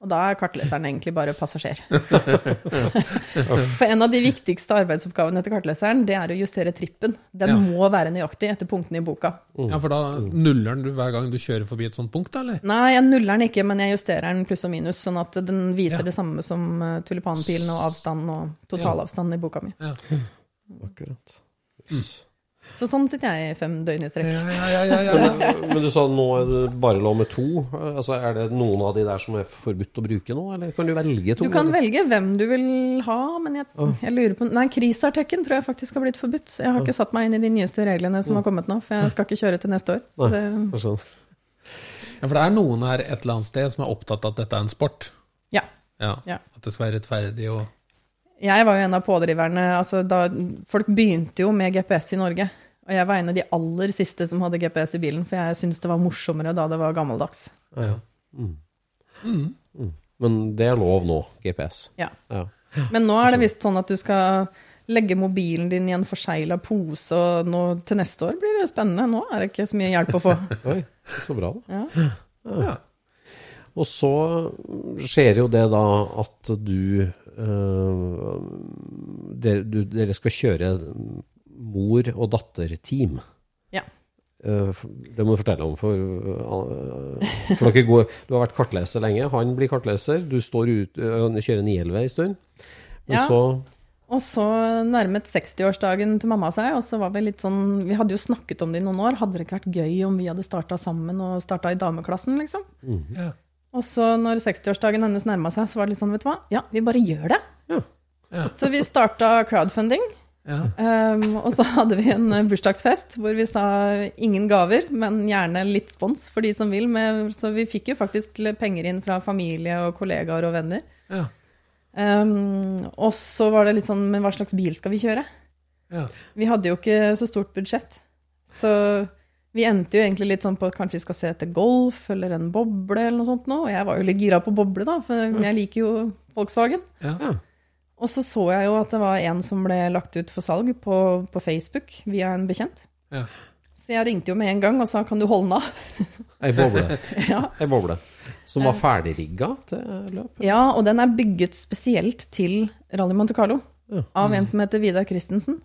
Og da er kartleseren egentlig bare passasjer. For en av de viktigste arbeidsoppgavene til kartleseren, det er å justere trippen. Den Ja. må være nøyaktig etter punktene i boka. Ja, for da nuller den du hver gang du kjører forbi et sånt punkt, da, eller? Nei, jeg nuller den ikke, men jeg justerer den pluss og minus, sånn at den viser Ja. det samme som uh, tulipanpilen og avstanden og totalavstanden i boka mi. Ja. Akkurat. Så sånn sitter jeg i fem døgn i strekk. Ja, ja, ja, ja, ja, ja. Men du sa nå er det bare lov med to. Altså, er det noen av de der som er forbudt å bruke nå, eller kan du velge to? Du kan eller? velge hvem du vil ha, men jeg, jeg lurer på Nei, Krisartekken tror jeg faktisk har blitt forbudt. Jeg har ikke satt meg inn i de nyeste reglene som har kommet nå, for jeg skal ikke kjøre til neste år. Så det, ja, for det er noen her et eller annet sted som er opptatt av at dette er en sport. ja. Ja. Ja. At det skal være rettferdig og Jeg var jo en av pådriverne. Altså, da, folk begynte jo med GPS i Norge. Og jeg var en av de aller siste som hadde GPS i bilen, for jeg syntes det var morsommere da det var gammeldags. Ja. Mm. Mm. Men det er lov nå, GPS. Ja. Ja. Men nå er det visst sånn at du skal legge mobilen din i en forsegla pose, og nå, til neste år blir det spennende. Nå er det ikke så mye hjelp å få. Oi, så bra, da. Ja. ja. Og så skjer jo det da at du, øh, dere, du Dere skal kjøre mor- og datterteam. Ja. Eh, Det må du fortelle om, for, eh, for dere går, du har vært kartleser lenge. Han blir kartleser. Du står ut, eh, kjører 911 en stund. Men Ja. så Og så nærmet 60-årsdagen til mamma seg, og så var vi litt sånn Vi hadde jo snakket om det i noen år. Hadde det ikke vært gøy om vi hadde starta sammen og starta i dameklassen, liksom? ja. Og så når 60-årsdagen hennes nærma seg, så var det litt sånn, vet du hva, ja, vi bare gjør det. Ja. Så vi starta crowdfunding. Ja. Um, og så hadde vi en eh, bursdagsfest hvor vi sa ingen gaver, men gjerne litt spons for de som vil. Med, så vi fikk jo faktisk penger inn fra familie og kollegaer og venner. ja. Um, og så var det litt sånn, men hva slags bil skal vi kjøre? ja. Vi hadde jo ikke så stort budsjett. Så vi endte jo egentlig litt sånn på at kanskje vi skal se etter Golf eller en boble eller noe sånt nå. Og jeg var jo litt gira på boble, da, for jeg liker jo Volkswagen. ja. Og så så jeg jo at det var en som ble lagt ut for salg på, på Facebook via en bekjent. ja. Så jeg ringte jo med en gang og sa kan du holde den av? ei boble. ja. ei boble. Som var ferdigrigga til løp. ja, og den er bygget spesielt til Rally Monte Carlo av en som heter Vidar Christensen.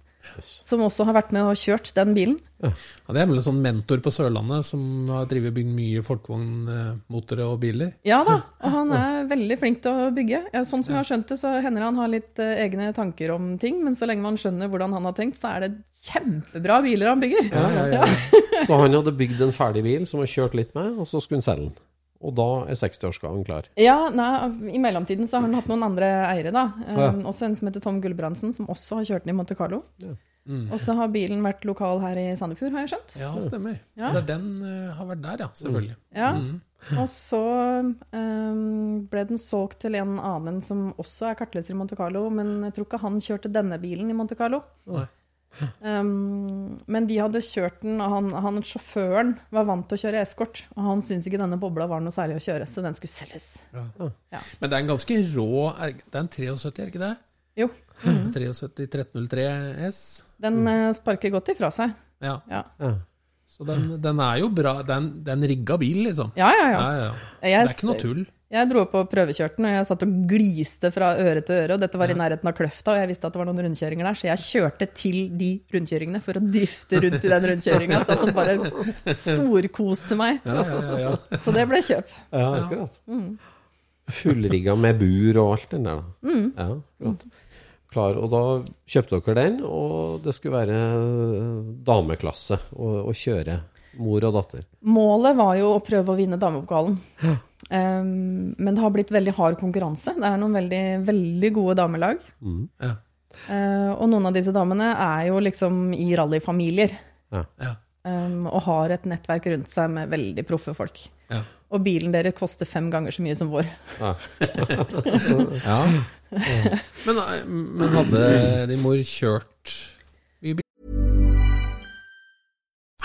Som også har vært med og kjørt den bilen. Ja, det er vel en sånn mentor på Sørlandet som har drevet bygd mye folkevognmotorer og biler. Ja da, og han er veldig flink til å bygge. Ja, sånn som jeg har skjønt det, så hender han har litt eh, egne tanker om ting, men så lenge man skjønner hvordan han har tenkt, så er det kjempebra biler han bygger. Ja, Så han hadde bygd en ferdig bil som han kjørt litt med, og så skulle han selge den. Og da er 60-årsgaven klar. Ja, nei, I mellomtiden så har han hatt noen andre eiere. da. Um, Ja. Også en som heter Tom Gulbrandsen, som også har kjørt den i Monte Carlo. Mm. Og så har bilen vært lokal her i Sandefjord, har jeg skjønt. Ja, stemmer. Ja. Det den uh, har vært der, ja. Selvfølgelig. Ja. Mm. Og så um, ble den solgt til en annen som også er kartleser i Monte Carlo, men jeg tror ikke han kjørte denne bilen i Monte Carlo. Nei. Um, men de hadde kjørt den, og han, han sjåføren var vant til å kjøre eskort. Og han syntes ikke denne bobla var noe særlig å kjøre, så den skulle selges. Ja. Ja. Men det er en ganske rå er- Det er en 73, er det ikke det? Jo, 73 1303 S. den mm. sparker godt ifra seg. Ja. Ja. Ja. Så den, den er jo bra. Den, er en, det er en rigga bil, liksom. Ja, ja, ja. Ja, ja. Det er ikke noe tull. Jeg dro opp og prøvekjørte den, og jeg satt og gliste fra øre til øre. Og dette var i nærheten av Kløfta, og jeg visste at det var noen rundkjøringer der, så jeg kjørte til de rundkjøringene for å drifte rundt i den rundkjøringa. Så at den bare storkoste meg. Ja, ja, ja, ja. Så det ble kjøp. Ja, akkurat. Fullrigga med bur og alt den der, da. Ja, akkurat. Klar, og da kjøpte dere den, og det skulle være dameklasse å, å kjøre mor og datter. Målet var jo å prøve å vinne damepokalen. Um, men det har blitt veldig hard konkurranse. Det er noen veldig, veldig gode damelag. Ja. Uh, og noen av disse damene er jo liksom i rallyfamilier. Ja. Um, og har et nettverk rundt seg med veldig proffe folk. Ja. Og bilen deres koster fem ganger så mye som vår. ja. Men, men hadde din mor kjørt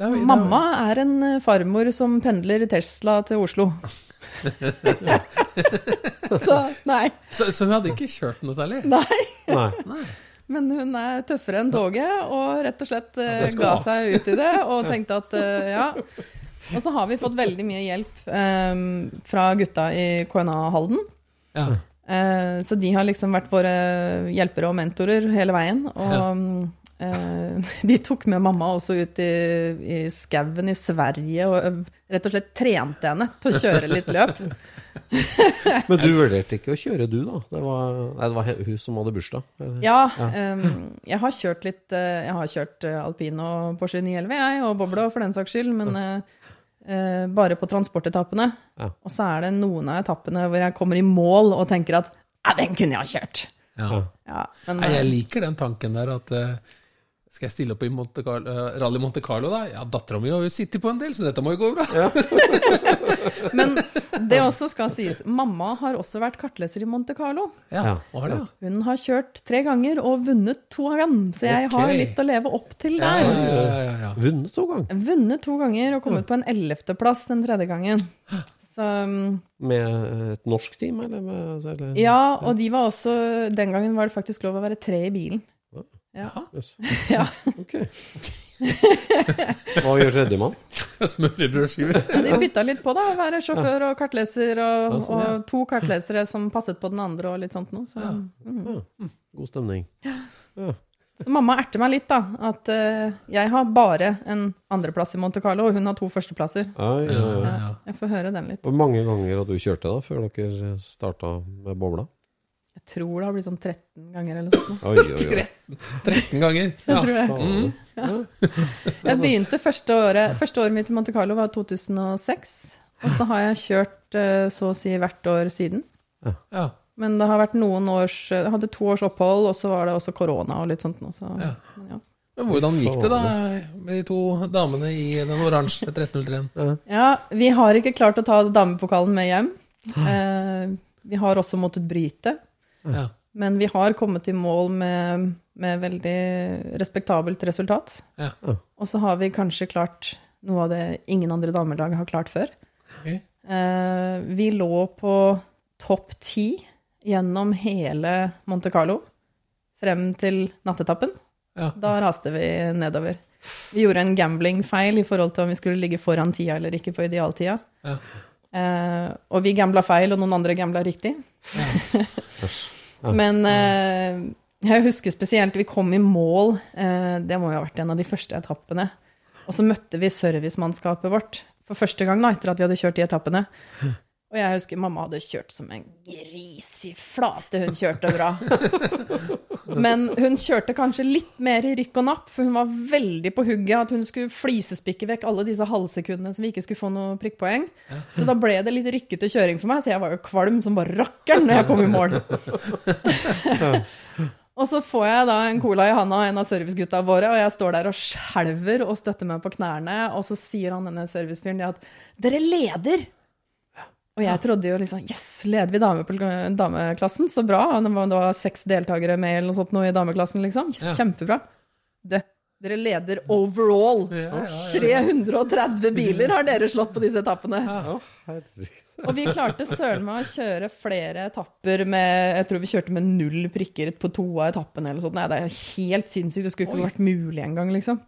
er- Mamma er en eh, farmor som pendler Tesla til Oslo. Så nei. Så, så hun hadde ikke kjørt noe særlig? Nei. Nei. Men hun er tøffere enn toget, og rett og slett eh, ga seg ut i det og tenkte at eh, ja. Og så har vi fått veldig mye hjelp um, fra gutta i KNA Halden. Ja. Uh, så de har liksom vært våre hjelpere og mentorer hele veien. Og eh, de tok med mamma også ut i, i skauen i Sverige og rett og slett trente henne til å kjøre litt løp. Men du vurderte ikke å kjøre, du, da? Det var, nei, det var hun som hadde bursdag? Ja. Ja, Um, jeg har kjørt litt eh, Jeg har kjørt eh, alpin og Porsche 911, jeg, og bobla for den saks skyld, men uh, uh, bare på transportetappene. Ja. Og så er det noen av etappene hvor jeg kommer i mål og tenker at ja, den kunne jeg ha kjørt. Ja. Ja, men, uh, jeg eh, liker den tanken der at eh, skal jeg stille opp i Monte Carlo, eh, Rally Monte Carlo, da? Ja, dattera mi har jo sittet på en del, så dette må jo gå bra. men det også skal sies. Mamma har også vært kartleser i Monte Carlo. Ja, Ja, har det. Hun har kjørt tre ganger og vunnet to av dem, så jeg okay. har litt å leve opp til der. ja, ja, ja, ja. Vunnet to ganger. Vunnet to ganger og kommet på en ellevteplass den tredje gangen. Så um, Med et norsk team, eller? Med, eller? Ja, og de var også Den gangen var det faktisk lov å være tre i bilen. Ja. Yes. ja. Ok. Hva gjør tredjemann? Smørbrødskiver. brødskiver. de bytta litt på, da. Være sjåfør og kartleser, og, Ja, sånn, ja. og to kartlesere som passet på den andre, og litt sånt noe. Så, mm. God stemning. så mamma erter meg litt, da. At uh, jeg har bare en andreplass i Monte Carlo, og hun har to førsteplasser. Ja, ja, ja. Ja, ja. Jeg får høre den litt. Hvor mange ganger hadde du kjørt det da, før dere starta med bobla? Jeg tror det har blitt sånn 13 ganger eller noe sånt. Oi, oi, oi. 13 ganger. Jeg Ja. tror Mm. Ja. Jeg begynte første året Første året mitt i Monte Carlo var 2006. Og så har jeg kjørt eh, så å si hvert år siden. Ja. Men det har vært noen års Jeg hadde to års opphold, og så var det også korona og litt sånt nå. Så, Ja. ja. Men hvordan gikk det da med de to damene i den oransje 1303-en? ja, vi har ikke klart å ta damepokalen med hjem. Eh, vi har også måttet bryte. Ja. Men vi har kommet i mål med, med veldig respektabelt resultat. Ja. Og så har vi kanskje klart noe av det ingen andre damelag har klart før. Okay. Eh, vi lå på topp ti gjennom hele Monte Carlo frem til nattetappen. Ja. Da raste vi nedover. Vi gjorde en gamblingfeil i forhold til om vi skulle ligge foran tida eller ikke på idealtida. Ja. Eh, og vi gambla feil, og noen andre gambla riktig. Men uh, Jeg husker spesielt vi kom i mål, Uh, det må jo ha vært en av de første etappene. Og så møtte vi servicemannskapet vårt for første gang da, etter at vi hadde kjørt de etappene. Og jeg husker mamma hadde kjørt som en gris. Fy flate, hun kjørte bra. Men hun kjørte kanskje litt mer i rykk og napp, for hun var veldig på hugget at hun skulle flisespikke vekk alle disse halvsekundene som vi ikke skulle få noe prikkpoeng. Så da ble det litt rykkete kjøring for meg, så jeg var jo kvalm som bare rakkeren når jeg kom i mål. Og så får jeg da en cola i handa av en av servicegutta våre, og jeg står der og skjelver og støtter meg på knærne, og så sier han denne servicefyren det at 'Dere leder!' Og jeg trodde jo liksom yes, leder vi dame på dameklassen? Så bra. Det var, det var seks deltakere med eller noe sånt nå i dameklassen, liksom. Yes, Kjempebra. Det, dere leder overall. 330 biler har dere slått på disse etappene. Og vi klarte søren meg å kjøre flere etapper med Jeg tror vi kjørte med null prikker på to av etappene eller sånt. Nei, det er helt sinnssykt. Det skulle ikke vært mulig engang, liksom.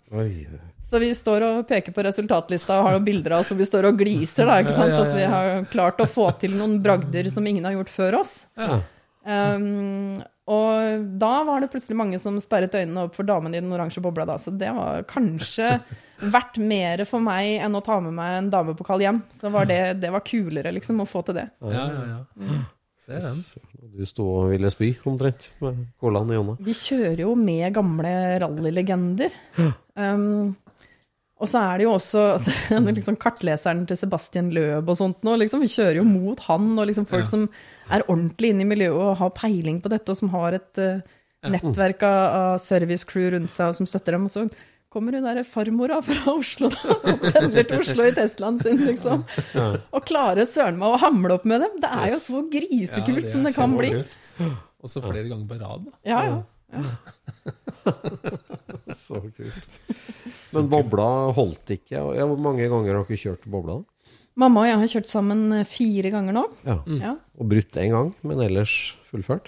Så vi står og peker på resultatlista og har noen bilder av oss hvor vi står og gliser, da, ikke sant? At vi har klart å få til noen bragder som ingen har gjort før oss. Um, og da var det plutselig mange som sperret øynene opp for damen i den oransje bobla, da. Så det var kanskje verdt mer for meg enn å ta med meg en damepokal hjem. Så var det, det var kulere, liksom, å få til det. Ja, ja, ja. Ser den. Du sto og ville spy, omtrent, med colaen i hånda. Vi kjører jo med gamle rallylegender. Um, og så er det jo også altså, liksom kartleseren til Sebastian Løb og sånt nå, liksom, Vi kjører jo mot han og liksom folk Ja. som er ordentlig inne i miljøet og har peiling på dette, og som har et uh, nettverk av, av servicecrew rundt seg og som støtter dem. Og så kommer hun derre farmora fra Oslo, da, som pendler til Oslo i Teslaen sin, liksom. Og klarer søren meg å hamle opp med dem. Det er jo så grisekult som det kan bli. Og så flere ganger på rad. Ja, ja. Så kult. Men bobla holdt ikke. Ja, hvor mange ganger har dere kjørt bobla? Mamma og jeg har kjørt sammen eh, fire ganger nå. Ja. Ja. Og brutt én gang, men ellers fullført?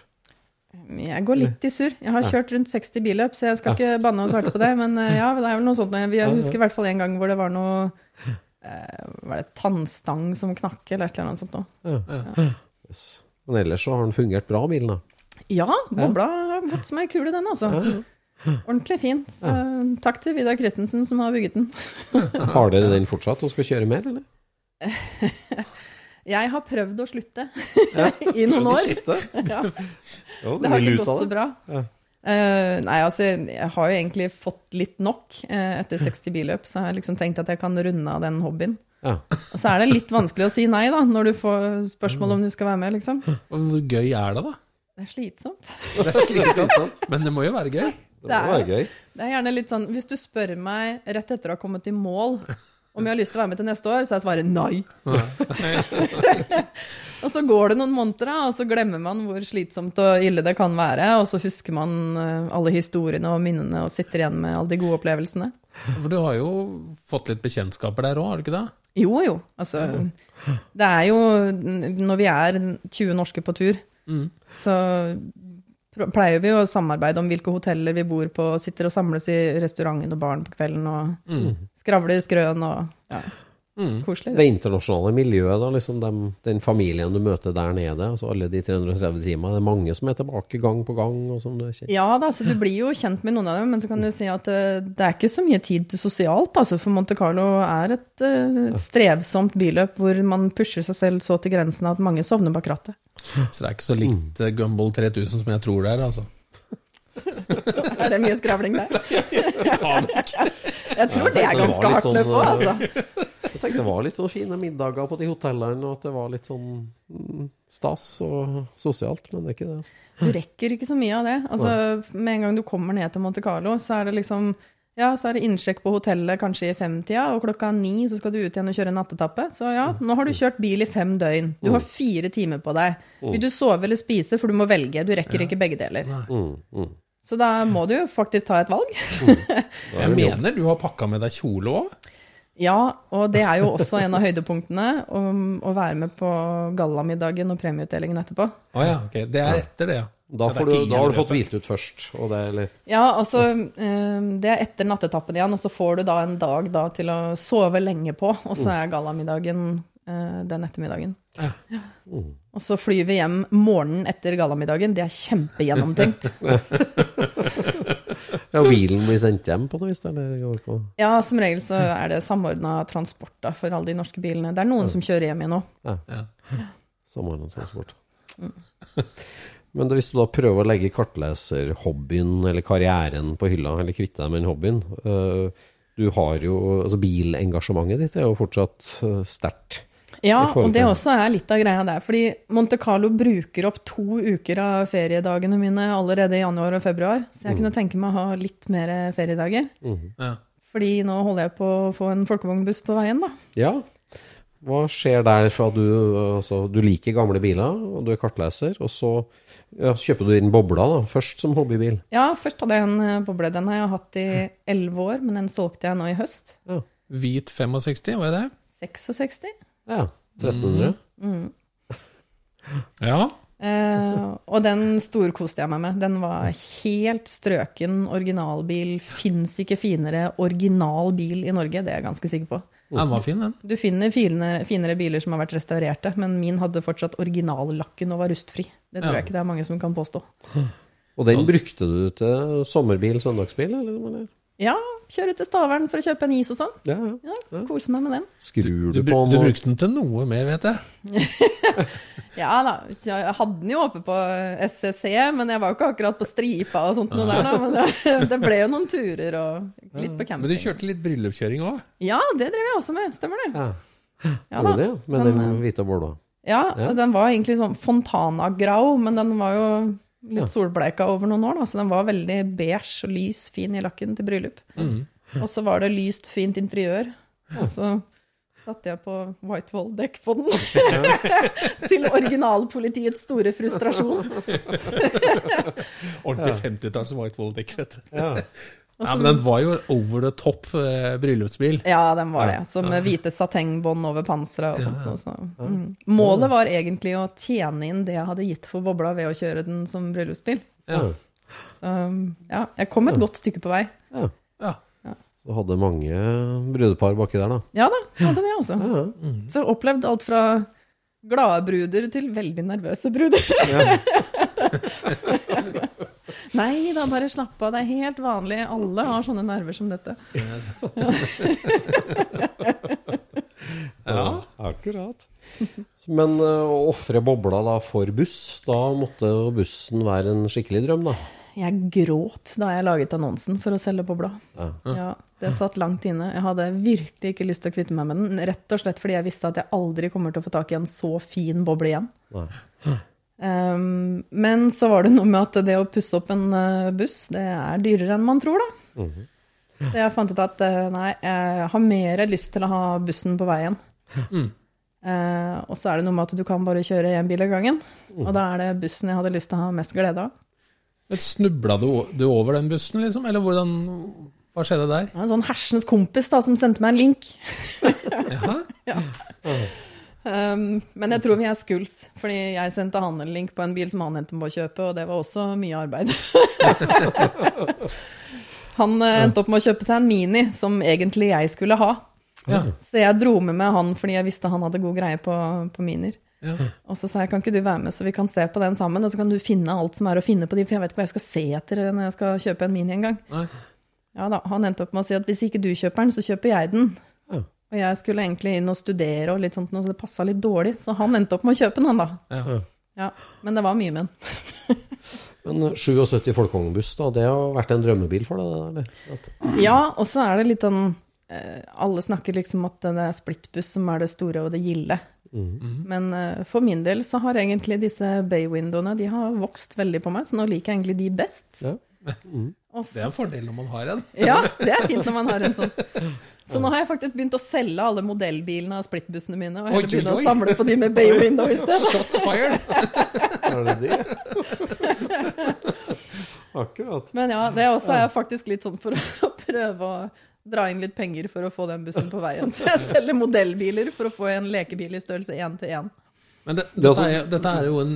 Jeg går litt i surr. Jeg har kjørt rundt 60 billøp, så jeg skal ikke banne og svarte på det. Men eh, ja, det er vel noe sånt. Jeg jeg husker i hvert fall en gang hvor det var noe eh, Var det tannstang som knakk, eller et eller annet sånt noe. Yes. Men ellers så har den fungert bra, bilen da. Ja, bobla gått som ei kule, den, altså. Ordentlig fin. Så, takk til Vidar Christensen som har bygget den. Har dere den fortsatt og skal kjøre mer, eller? Jeg har prøvd å slutte i noen år. Ja. Det har ikke gått så bra. Eh, nei, altså, jeg har jo egentlig fått litt nok uh, etter 60 billøp, så jeg har liksom tenkt at jeg kan runde av den hobbyen. Ja. Og så er det litt vanskelig å si nei, da, når du får spørsmål om du skal være med, liksom. Hvor gøy er det, da? Det er slitsomt. Det er slitsomt, men det må jo være gøy. Det må være gøy. Det er gjerne litt sånn Hvis du spør meg rett etter å ha kommet i mål om jeg har lyst til å være med til neste år, så er svaret nei. og så går det noen måneder, og så glemmer man hvor slitsomt og ille det kan være. Og så husker man eh, alle historiene og minnene og sitter igjen med alle de gode opplevelsene. For du har jo fått litt bekjentskaper der òg, har du ikke det? Jo, jo. Altså, det er jo Når vi er 20 norske på tur, så pleier vi å samarbeide om hvilke hoteller vi bor på, sitter og samles i restauranten og baren på kvelden og skravler i skrøn og ja, koselig. Det internasjonale miljøet, da, liksom dem, den familien du møter der nede, altså alle de 330 timene, det er mange som er tilbake gang på gang, og som du. Ja da, så du blir jo kjent med noen av dem, men så kan du si at det, det er ikke så mye tid til sosialt. Altså, for Monte Carlo er et uh, strevsomt byløp hvor man pusher seg selv så til grensen at mange sovner bak rattet. Så det er ikke så likt eh, Gumball 3000 som jeg tror det er, altså. Er det mye skravling der? Jeg tror det er ganske hardt sånn, nedpå, altså. Jeg tenkte det var litt sånn fine middager på de hotellene, og at det var litt sånn mm, stas og sosialt, men det er ikke det. Altså. Du rekker ikke så mye av det. Altså, med en gang du kommer ned til Monte Carlo, så er det liksom ja, så er det innsjekk på hotellet kanskje i femtida, og klokka ni så skal du ut igjen og kjøre nattetappe. Så ja, nå har du kjørt bil i fem døgn. Du har fire timer på deg. Vil du sove eller spise, for du må velge. Du rekker ikke begge deler. Mm, mm. Så da må du jo faktisk ta et valg. Jeg mener du har pakka med deg kjole òg. Ja, og det er jo også en av høydepunktene, om å være med på gallamiddagen og premieutdelingen etterpå. Å ja, ok. Det er etter det, ja. Da, du, da har du fått hvilt ut først, og det, eller Ja, altså eh, Det er etter nattetappen igjen, og så får du da en dag da til å sove lenge på. Og så er gallamiddagen eh, den ettermiddagen. Ja. Og så flyr vi hjem morgenen etter gallamiddagen. Det er kjempegjennomtenkt. Ja, bilen blir sendt hjem på noe vis, eller går på Ja, som regel så er det samordna transport da, for alle de norske bilene. Det er noen som kjører hjem igjen nå. Ja, samordnet transport. Men hvis du da prøver å legge kartleserhobbyen eller karrieren på hylla, eller kvitte deg med den hobbyen øh, Du har jo Altså, bilengasjementet ditt er jo fortsatt øh, sterkt. Ja, og det også er litt av greia der. Fordi Monte Carlo bruker opp to uker av feriedagene mine allerede i januar og februar. Så jeg kunne tenke meg å ha litt mer feriedager. Ja. Fordi nå holder jeg på å få en folkevognbuss på veien, da. Ja. Hva skjer der fra du altså, Du liker gamle biler, og du er kartleser, og så ja, kjøper du inn bobla da, først som hobbybil. Ja, først hadde jeg en eh, boble. Den har jeg hatt i elleve år, men den solgte jeg nå i høst. Hvit 65, var det det? 66. Ja. 1300. Ja. Eh, og den storkoste jeg meg med. Den var helt strøken originalbil. Fins ikke finere original bil i Norge, det er jeg ganske sikker på. Den var fin, den. Du finner finere, finere biler som har vært restaurerte, men min hadde fortsatt originallakken og var rustfri. Det tror Ja. jeg ikke det er mange som kan påstå. Og den brukte du til sommerbil, søndagsbil, eller? eller? Ja, kjøre til Stavern for å kjøpe en is og sånn. Ja, ja. Ja, Kose meg med den. Skrur Du, du, på du brukte den til noe mer, vet jeg. Ja da, jeg hadde den jo oppe på SCC, men jeg var jo ikke akkurat på stripa og sånt noe der, da. Men det, det ble jo noen turer og litt på camping. Men du kjørte litt bryllupskjøring òg? Ja, det drev jeg også med, stemmer det. Ja. Ja, da. det? Med Den, eh, hvite bobla? Ja, Ja. den var egentlig sånn Fontana-grau, men den var jo litt Ja. solbleika over noen år, da, så den var veldig beige og lys, fin i lakken til bryllup. Og så var det lyst, fint interiør. Og så satte jeg på Whitewall-dekk på den. til originalpolitiets store frustrasjon. Ordentlig 50-talls Whitewall-dekk, vet du. Ja. Ja, men den var jo over the top eh, bryllupsbil. Ja, den var det. Som med hvite satengbånd over panseret og sånt. noe, Så. Mm. Målet var egentlig å tjene inn det jeg hadde gitt for bobla ved å kjøre den som bryllupsbil. Ja. Så ja, jeg kom et godt stykke på vei. ja. Ja. Så hadde mange brudepar baki der, da. Ja da, jeg hadde det, altså. Så opplevd alt fra glade bruder til veldig nervøse bruder. Nei da, bare slapp av. Det er helt vanlig. Alle har sånne nerver som dette. Ja. Akkurat. Men øh, å ofre bobla da for buss, da måtte bussen være en skikkelig drøm, da. Jeg gråt da jeg laget annonsen for å selge bobla. Ja. Ja, det satt langt inne. Jeg hadde virkelig ikke lyst til å kvitte meg med den, rett og slett fordi jeg visste at jeg aldri kommer til å få tak i en så fin boble igjen. Nei. Um, men så var det noe med at det å pusse opp en eh, buss, det er dyrere enn man tror, da. Så jeg fant ut at eh, nei, jeg har mer lyst til å ha bussen på veien. Eh, og så er det noe med at du kan bare kjøre én bil av gangen. Og da er det bussen jeg hadde lyst til å ha mest glede av. Snubla du, du over den bussen, liksom? Eller hvordan Hva skjedde der? En sånn hersens kompis da, som sendte meg en link. Jaha? Um, men jeg tror vi er skuls, fordi jeg sendte han en link på en bil som han endte med å kjøpe, og det var også mye arbeid. han eh, endte opp med å kjøpe seg en Mini, som egentlig jeg skulle ha. Ja. Så jeg dro med meg han fordi jeg visste han hadde god greie på, på Minier. ja. Og så sa jeg, kan ikke du være med, så vi kan se på den sammen, og så kan du finne alt som er å finne på de, for jeg vet ikke hva jeg skal se etter når jeg skal kjøpe en Mini en gang. Nei. Ja da, han endte opp med å si at hvis ikke du kjøper den, så kjøper jeg den. Og jeg skulle egentlig inn og studere og litt sånt, så det passa litt dårlig. Så han endte opp med å kjøpe den, han da. Ja. Ja, Men det var mye med den. Men 77 folkevognbuss, da, det har vært en drømmebil for deg? Eller? Ja, og så er det litt sånn eh, Alle snakker liksom at det er splittbuss som er det store og det gilde. Men eh, for min del så har egentlig disse bay-windowene de har vokst veldig på meg, så nå liker jeg egentlig de best. ja. Det er en fordel når man har en. Ja, det er fint når man har en sånn. Så nå har jeg faktisk begynt å selge alle modellbilene av splittbussene mine, og heller begynne å samle på de med bay window i stedet. Shots fired! Er det det? Akkurat. Men ja, det også er faktisk litt sånn for å prøve å dra inn litt penger for å få den bussen på veien. Så jeg selger modellbiler for å få en lekebil i størrelse 1 til 1. Men det, Det dette, altså- er, jo- dette er jo en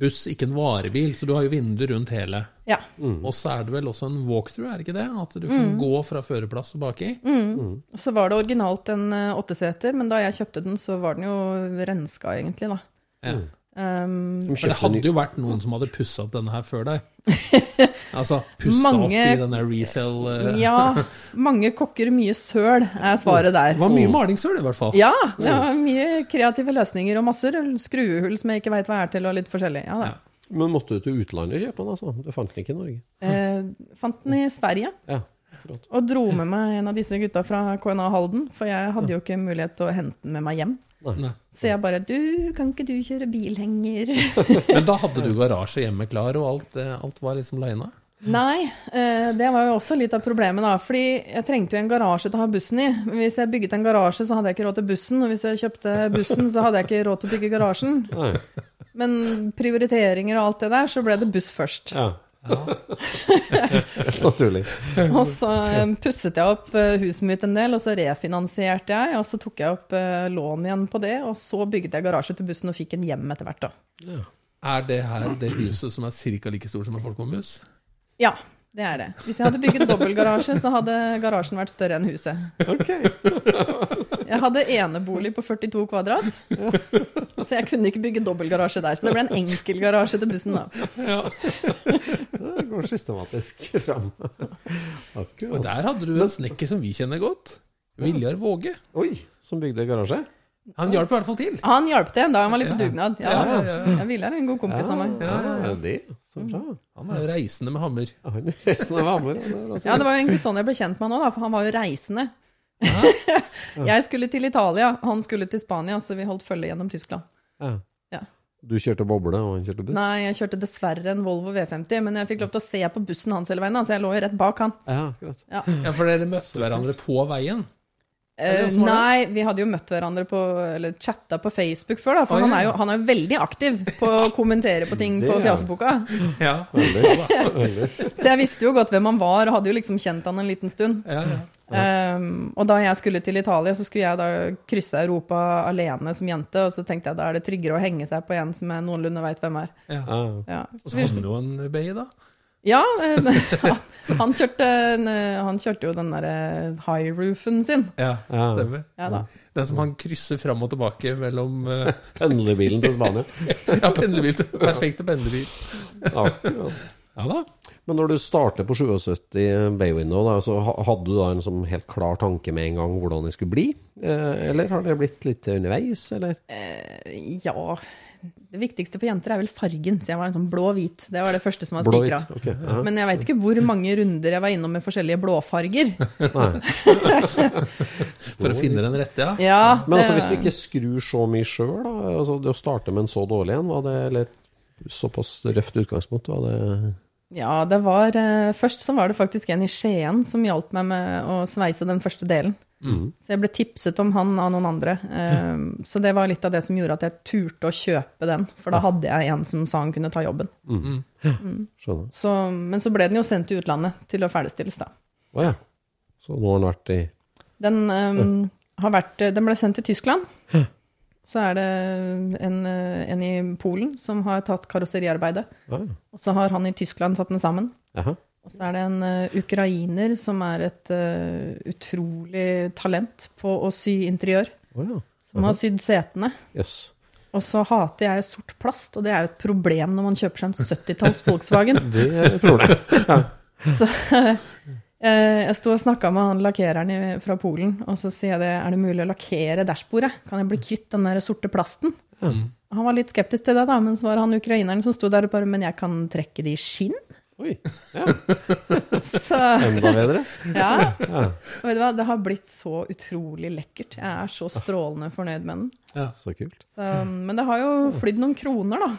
buss, ikke en varebil, så du har jo vinduer rundt hele. Ja. Og så er det vel også en walkthrough, er det ikke det? At du kan gå fra førerplass og baki? Mm. Så var det originalt en eh, åtteseter, men da jeg kjøpte den, så var den jo renska, egentlig, da. Ja. Um, For det hadde ny- jo vært noen som hadde pussa opp denne her før deg. Altså pussa Mange- opp i denne resell uh, ja, mange kokker mye søl, er svaret der. Det var mye malingssøl, i hvert fall. Ja, det var mye kreative løsninger og masser skruehull som jeg ikke veit hva er til, og litt forskjellig. Ja, da. Ja. Men måtte du til utlandet og kjøpe den, altså? Du fant den ikke i Norge? Eh, fant den i Sverige. Ja. Og dro med meg en av disse gutta fra KNA Halden, for jeg hadde jo ikke mulighet til å hente den med meg hjem. Nei. Så jeg bare Du, kan ikke du kjøre bilhenger? Men da hadde du garasje hjemme klar, og alt, eh, alt var liksom lina? Nei, eh, det var jo også litt av problemet, da. Fordi jeg trengte jo en garasje til å ha bussen i. Men Hvis jeg bygget en garasje, så hadde jeg ikke råd til bussen. Og hvis jeg kjøpte bussen, så hadde jeg ikke råd til å bygge garasjen. Nei. Men prioriteringer og alt det der, så ble det buss først. Ja. Naturlig. Og så eh, pusset jeg opp eh, huset mitt en del, og så refinansierte jeg. Og så tok jeg opp eh, lån igjen på det, og så bygget jeg garasje til bussen og fikk en hjem etter hvert, da. Er det her det huset som er ca. like stort som en Folkvogn-buss? Ja, det er det. Hvis jeg hadde bygget dobbeltgarasje, så hadde garasjen vært større enn huset. Jeg hadde enebolig på 42 kvadrat, så jeg kunne ikke bygge dobbeltgarasje der. Så det ble en enkel garasje til bussen, da. Det går systematisk fram. Og der hadde du en snekker som vi kjenner godt. Viljar Våge. Oi, som bygde garasje? Han hjalp i hvert fall til. Han hjalp til da han var litt på dugnad. Ja, Ja, ja, ja. Jeg ville er en god kompis av meg. Ja, det. Så bra. Han er jo reisende med hammer. Ja, han er resten av Hamar. ja, det er altså- Ja, det var jo egentlig sånn jeg ble kjent med han òg, for han var jo reisende. jeg skulle til Italia, han skulle til Spania, så vi holdt følge gjennom Tyskland. Ja. Ja. Du kjørte boble, og han kjørte buss? Nei, jeg kjørte dessverre en Volvo V50, men jeg fikk lov til å se på bussen hans hele veien, så jeg lå jo rett bak han. Ja. Ja. Ja, For dere møtte hverandre på veien? Det? nei, vi hadde jo møtt hverandre på Eller chatta på Facebook før, da. For oh, han, er jo, han er jo veldig aktiv på å kommentere på ting på. Fjaseboka. Ja. Veldig. veldig. Så jeg visste jo godt hvem han var, og hadde jo liksom kjent han en liten stund. ja, ja. Um, og da jeg skulle til Italia, så skulle jeg da krysse Europa alene som jente, og så tenkte jeg da er det tryggere å henge seg på en som jeg noenlunde veit hvem er. ja. Ja. Så, Og så hadde du en baby, da. Ja eh, han, kjørte, eh, han kjørte jo den derre high roofen sin. Ja, stemmer. Ja da. Den som han krysser fram og tilbake mellom eh, Pendlerbilen til Spania. Ja, pendlerbil. til- Perfekte pendlerbil. Ja da. Men når du starter på 77 Baywindow, da, så hadde du da en sånn helt klar tanke med en gang hvordan det skulle bli? Eh, eller har det blitt litt underveis, eller? Eh, ja Det viktigste for jenter er vel fargen, så jeg var en sånn blå-hvit. Det var det første som var spikra. Ok. Men jeg veit ikke hvor mange runder jeg var innom med forskjellige blåfarger. For å finne den rette, ja. Ja, Men altså, hvis du ikke skrur så mye sjøl, da? Altså, det å starte med en så dårlig en, var det eller såpass røft utgangspunkt? Var det Ja, det var eh, Først så var det faktisk en i Skien som hjalp meg med å sveise den første delen. Så jeg ble tipset om han av noen andre. Eh, så det var litt av det som gjorde at jeg turte å kjøpe den, for da hadde jeg en som sa han kunne ta jobben. Skjønner. Så, men så ble den jo sendt til utlandet til å ferdigstilles, da. Å ja. Så nå har den vært i Den, eh, har vært, den ble sendt til Tyskland. Så er det en, eh, en i Polen som har tatt karosseriarbeidet. Ja, ja. Og så har han i Tyskland satt den sammen. Jaha. Og så er det en uh, ukrainer som er et uh, utrolig talent på å sy interiør. Oh, ja. Som har sydd setene. Yes. Og så hater jeg sort plast, og det er jo et problem når man kjøper seg en 70-talls Volkswagen. Det er et problem. Ja. Så uh, jeg sto og snakka med han lakkereren fra Polen, og så sier jeg det, er det mulig å lakkere dashbordet? Kan jeg bli kvitt den der sorte plasten? Han var litt skeptisk til det, da, men så var han ukraineren som sto der og bare Men jeg kan trekke det i skinn? Oi. Ja. Så Enda bedre. ja. Ja. Og vet du hva, det har blitt så utrolig lekkert. Jeg er så strålende fornøyd med den. Ja, Så kult. Så, men det har jo flydd noen kroner, da.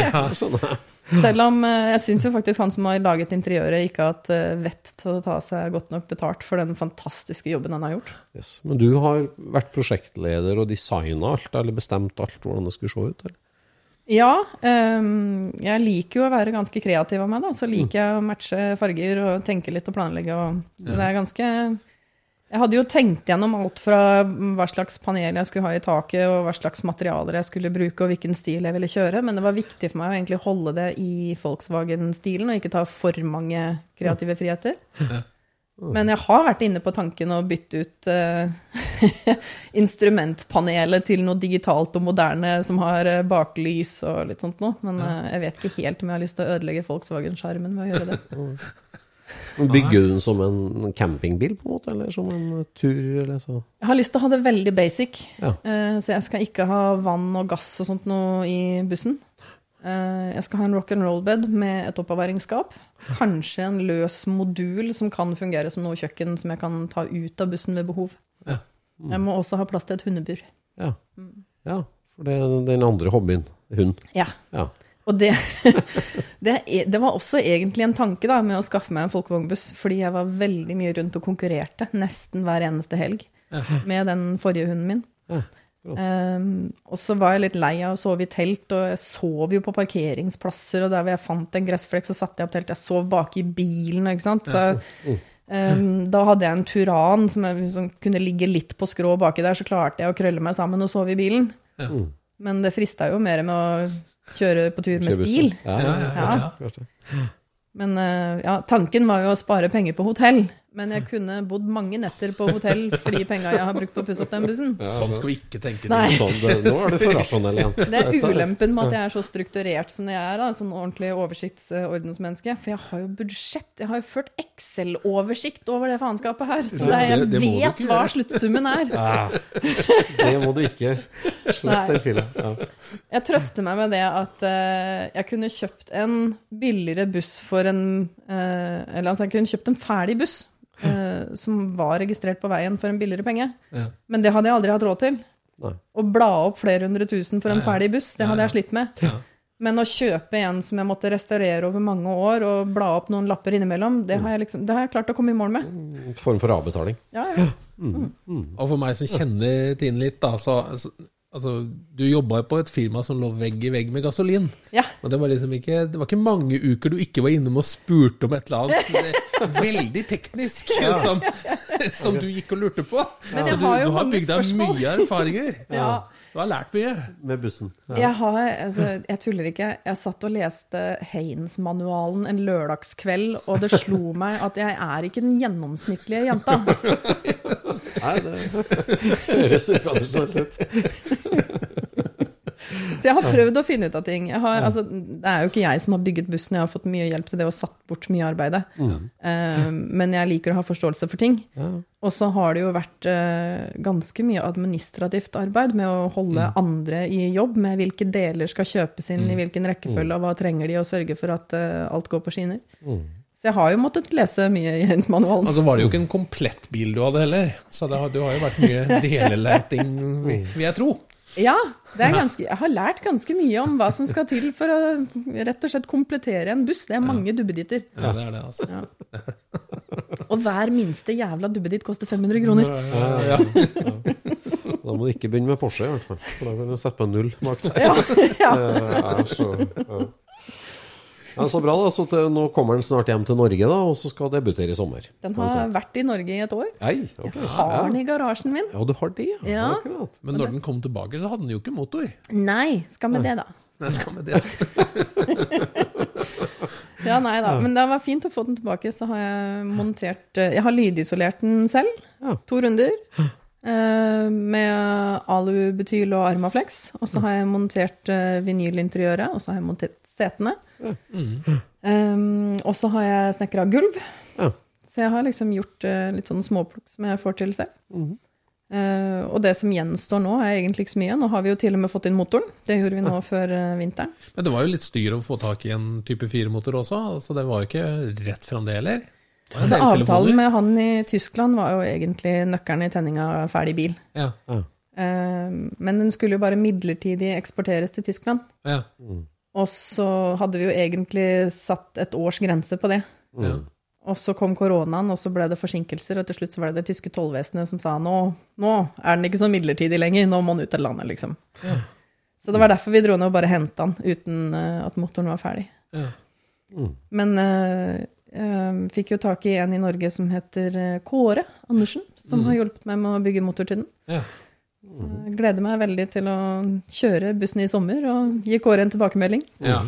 Ja, sånn. ja. Selv om eh, jeg syns jo faktisk han som har laget interiøret, ikke har hatt eh, vett til å ta seg godt nok betalt for den fantastiske jobben han har gjort. Yes. Men du har vært prosjektleder og designa alt, eller bestemt alt hvordan det skulle se ut? Eller? Ja, Um, jeg liker jo å være ganske kreativ av meg, da. Så liker jeg å matche farger og tenke litt og planlegge. Og, så det er ganske Jeg hadde jo tenkt gjennom alt fra hva slags panel jeg skulle ha i taket, og hva slags materialer jeg skulle bruke, og hvilken stil jeg ville kjøre, men det var viktig for meg å egentlig holde det i Volkswagen-stilen, og ikke ta for mange kreative friheter. Men jeg har vært inne på tanken å bytte ut uh, instrumentpanelet til noe digitalt og moderne som har eh, baklys og litt sånt noe, men uh, jeg vet ikke helt om jeg har lyst til å ødelegge Volkswagen-skjermen med å gjøre det. Bygger du den som en campingbil, på en måte, eller som en tur? Eller så? Jeg har lyst til å ha det veldig basic, Ja. så jeg skal ikke ha vann og gass og sånt noe i bussen. Eh, Jeg skal ha en rock and roll-bed med et oppbevaringsskap. Kanskje en løs modul som kan fungere som noe kjøkken som jeg kan ta ut av bussen ved behov. Ja. Jeg må også ha plass til et hundebur. Ja. ja. For det er den andre hobbyen. Hund. Ja. Ja. Og det, det, er- det var også egentlig en tanke da, med å skaffe meg en folkevognbuss, fordi jeg var veldig mye rundt og konkurrerte nesten hver eneste helg med den forrige hunden min. Um, og så var jeg litt lei av å sove i telt, og jeg sov jo på parkeringsplasser, og der hvor jeg fant en gressflekk, så satte jeg opp telt. Jeg sov bak i bilen, ikke sant. Så, um, da hadde jeg en Turan som, jeg, som kunne ligge litt på skrå baki der, så klarte jeg å krølle meg sammen og sove i bilen. Men det frista jo mer med å kjøre på tur med stil. Ja, ja, ja. Ja. Men uh, ja, tanken var jo å spare penger på hotell. Men jeg kunne bodd mange netter på hotell for de penga jeg har brukt på å pusse opp den bussen. Sånn skal vi ikke tenke. Nei. Sånn, det, nå er du for rasjonell igjen. Det er ulempen med at jeg er så strukturert som jeg er, da, sånn ordentlig oversiktsordensmenneske. For jeg har jo budsjett, jeg har jo ført Excel-oversikt over det faenskapet her. Så det, jeg Det- det vet hva sluttsummen er. Ja. Det må du ikke. Slett den fila. Ja. Jeg trøster meg med det at uh, jeg kunne kjøpt en billigere buss for en uh, Eller altså, jeg kunne kjøpt en ferdig buss eh, som var registrert på veien for en billigere penge. Ja. Men det hadde jeg aldri hatt råd til. Nei. Å bla opp flere hundre tusen for en Ja, ja. ferdig buss, det hadde jeg slitt med. Ja. Men å kjøpe en som jeg måtte restaurere over mange år, og bla opp noen lapper innimellom, det har jeg, liksom, det har jeg klart å komme i mål med. En form for avbetaling. Ja, ja. Og for meg som kjenner Tine litt, da, så, så Altså, du jobba jo på et firma som lå vegg i vegg med gasolin. ja. Og det var liksom ikke Det var ikke mange uker du ikke var innom og spurte om et eller annet veldig teknisk som, som du gikk og lurte på. Men Så du, har du har bygd deg mye erfaringer. ja. Du har lært mye. Med bussen. Ja. Jeg har, altså, jeg tuller ikke. Jeg satt og leste Haynes-manualen en lørdagskveld, og det slo meg at jeg er ikke den gjennomsnittlige jenta. Nei, det høres utradisjonelt ut. Så jeg har prøvd å finne ut av ting. Jeg har, altså, det er jo ikke jeg som har bygget bussen, jeg har fått mye hjelp til det og satt bort mye arbeid. Eh, men jeg liker å ha forståelse for ting. Og så har det jo vært uh, ganske mye administrativt arbeid med å holde andre i jobb, med hvilke deler skal kjøpes inn, i hvilken rekkefølge, og hva trenger de, og sørge for at uh, alt går på skinner. Så jeg har jo måttet lese mye i Haynes-manualen. Altså var det jo ikke en komplett bil du hadde heller, så det har, du har jo vært mye deleleting, vil jeg tro. Ja, det er ganske, jeg har lært ganske mye om hva som skal til for å rett og slett komplettere en buss. Det er mange duppeditter. Ja, det er det, altså. Ja. Og hver minste jævla duppeditt koster 500 kroner. Ja, Da må du ikke begynne med Porsche, i hvert fall. For da kan du sette på null bak der. Ja, ja. Er så, ja. Ja, så bra, da. Så til, nå kommer den snart hjem til Norge, da, og så skal debutere i sommer. Den har vært i Norge i et år. Ei, okay. Jeg Har den i garasjen min? Ja, du har det, ja. Ja. Akkurat. Men når den kom tilbake, så hadde den jo ikke motor. Nei, skal med det, da. Nei, skal med det. Ja, nei da. Men det var fint å få den tilbake. Så har jeg montert eh, Jeg har lydisolert den selv. Ja. To runder. eh, Med alubutyl og Armaflex. Og så har jeg montert eh, vinylinteriøret, og så har jeg montert setene. Um, og så har jeg snekra gulv. Ja. Så jeg har liksom gjort litt sånn småplukk som jeg får til selv. Eh, og det som gjenstår nå, er egentlig ikke så mye. Nå har vi jo til og med fått inn motoren. Det gjorde vi nå før eh, vinteren. Men det var jo litt styr å få tak i en type 4-motor også, så det var jo ikke rett fram det heller. Altså, avtalen med han i Tyskland var jo egentlig nøkkelen i tenninga av ferdig bil. Ja, Ja. men den skulle jo bare midlertidig eksporteres til Tyskland. ja, Og så hadde vi jo egentlig satt et års grense på det. ja. Og så kom koronaen, og så ble det forsinkelser, og til slutt så var det det tyske tollvesenet som sa nå, nå er den ikke så midlertidig lenger, nå må den ut av landet, liksom. Ja. Så det var derfor vi dro ned og bare henta den uten eh, at motoren var ferdig. Ja. Men eh, eh, fikk jo tak i en i Norge som heter eh, Kåre Andersen, som Mm. har hjulpet meg med å bygge motor til den. Ja. Så jeg gleder meg veldig til å kjøre bussen i sommer og gi Kåre en tilbakemelding. ja.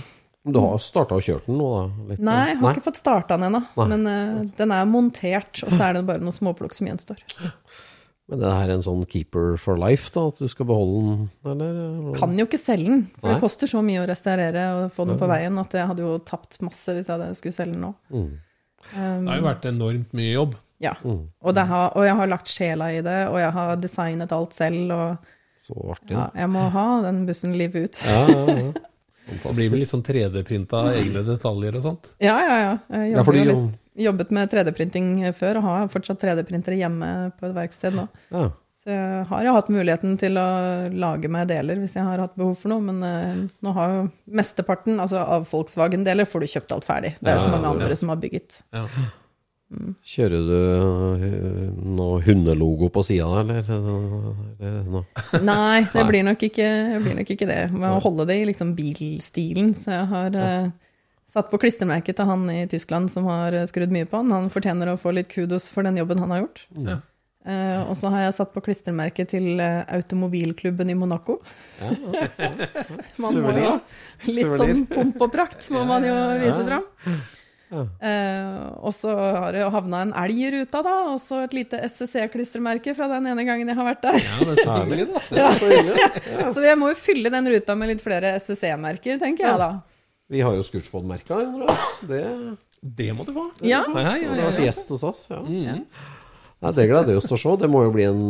Du har starta og kjørt den nå, da? Litt, Nei, jeg har ikke fått starta den ennå, men uh, den er montert, og så er det bare noe småplukk som gjenstår. Men det her er en sånn keeper for life, da? At du skal beholde den, eller? Kan jo ikke selge den, for Nei. det koster så mye å restaurere og få den på veien at jeg hadde jo tapt masse hvis jeg hadde skulle selge den nå. Mm. Um, Det har jo vært enormt mye jobb. Ja. Mm. Og, det har, og jeg har lagt sjela i det, og jeg har designet alt selv, og Så artig. ja, jeg må ha den bussen livet ut. Ja, ja, ja. Det blir vel litt sånn 3D-printa egne detaljer og sånt. Ja, ja, ja. Jeg Ja, fordi litt, jobbet med 3D-printing før, og har fortsatt 3D-printere hjemme på et verksted nå. ja. Så jeg har jo hatt muligheten til å lage meg deler hvis jeg har hatt behov for noe, men eh, nå har jo mesteparten altså av Volkswagen-deler får du kjøpt alt ferdig. Det er jo så mange andre som har bygget. Ja. Kjører du øh, noe hundelogo på sida, eller? eller no? Nei, det Nei. blir nok ikke, blir nok ikke det. Med å holde det i liksom bilstilen. Så jeg har eh, satt på klistremerket til han i Tyskland som har eh, skrudd mye på han. Han fortjener å få litt kudos for den jobben han har gjort. Ja. Uh, og så har jeg satt på klistremerket til uh, automobilklubben i Monaco. man må jo Litt sånn pomp og prakt må man jo vise Ja. fram. Uh, og så har det havna en elg i ruta, da, og så et lite SCC-klistremerke fra den ene gangen jeg har vært der. ja, det er så hyggelig, da. Så jeg må jo fylle den ruta med litt flere SCC-merker, tenker jeg da. Vi har jo Scootspod-merka. Det Det må du få. Ja. Ja, ja, har vært gjest hos oss. Ja. Mm. Nei, det gleder vi oss til å se. Det må jo bli en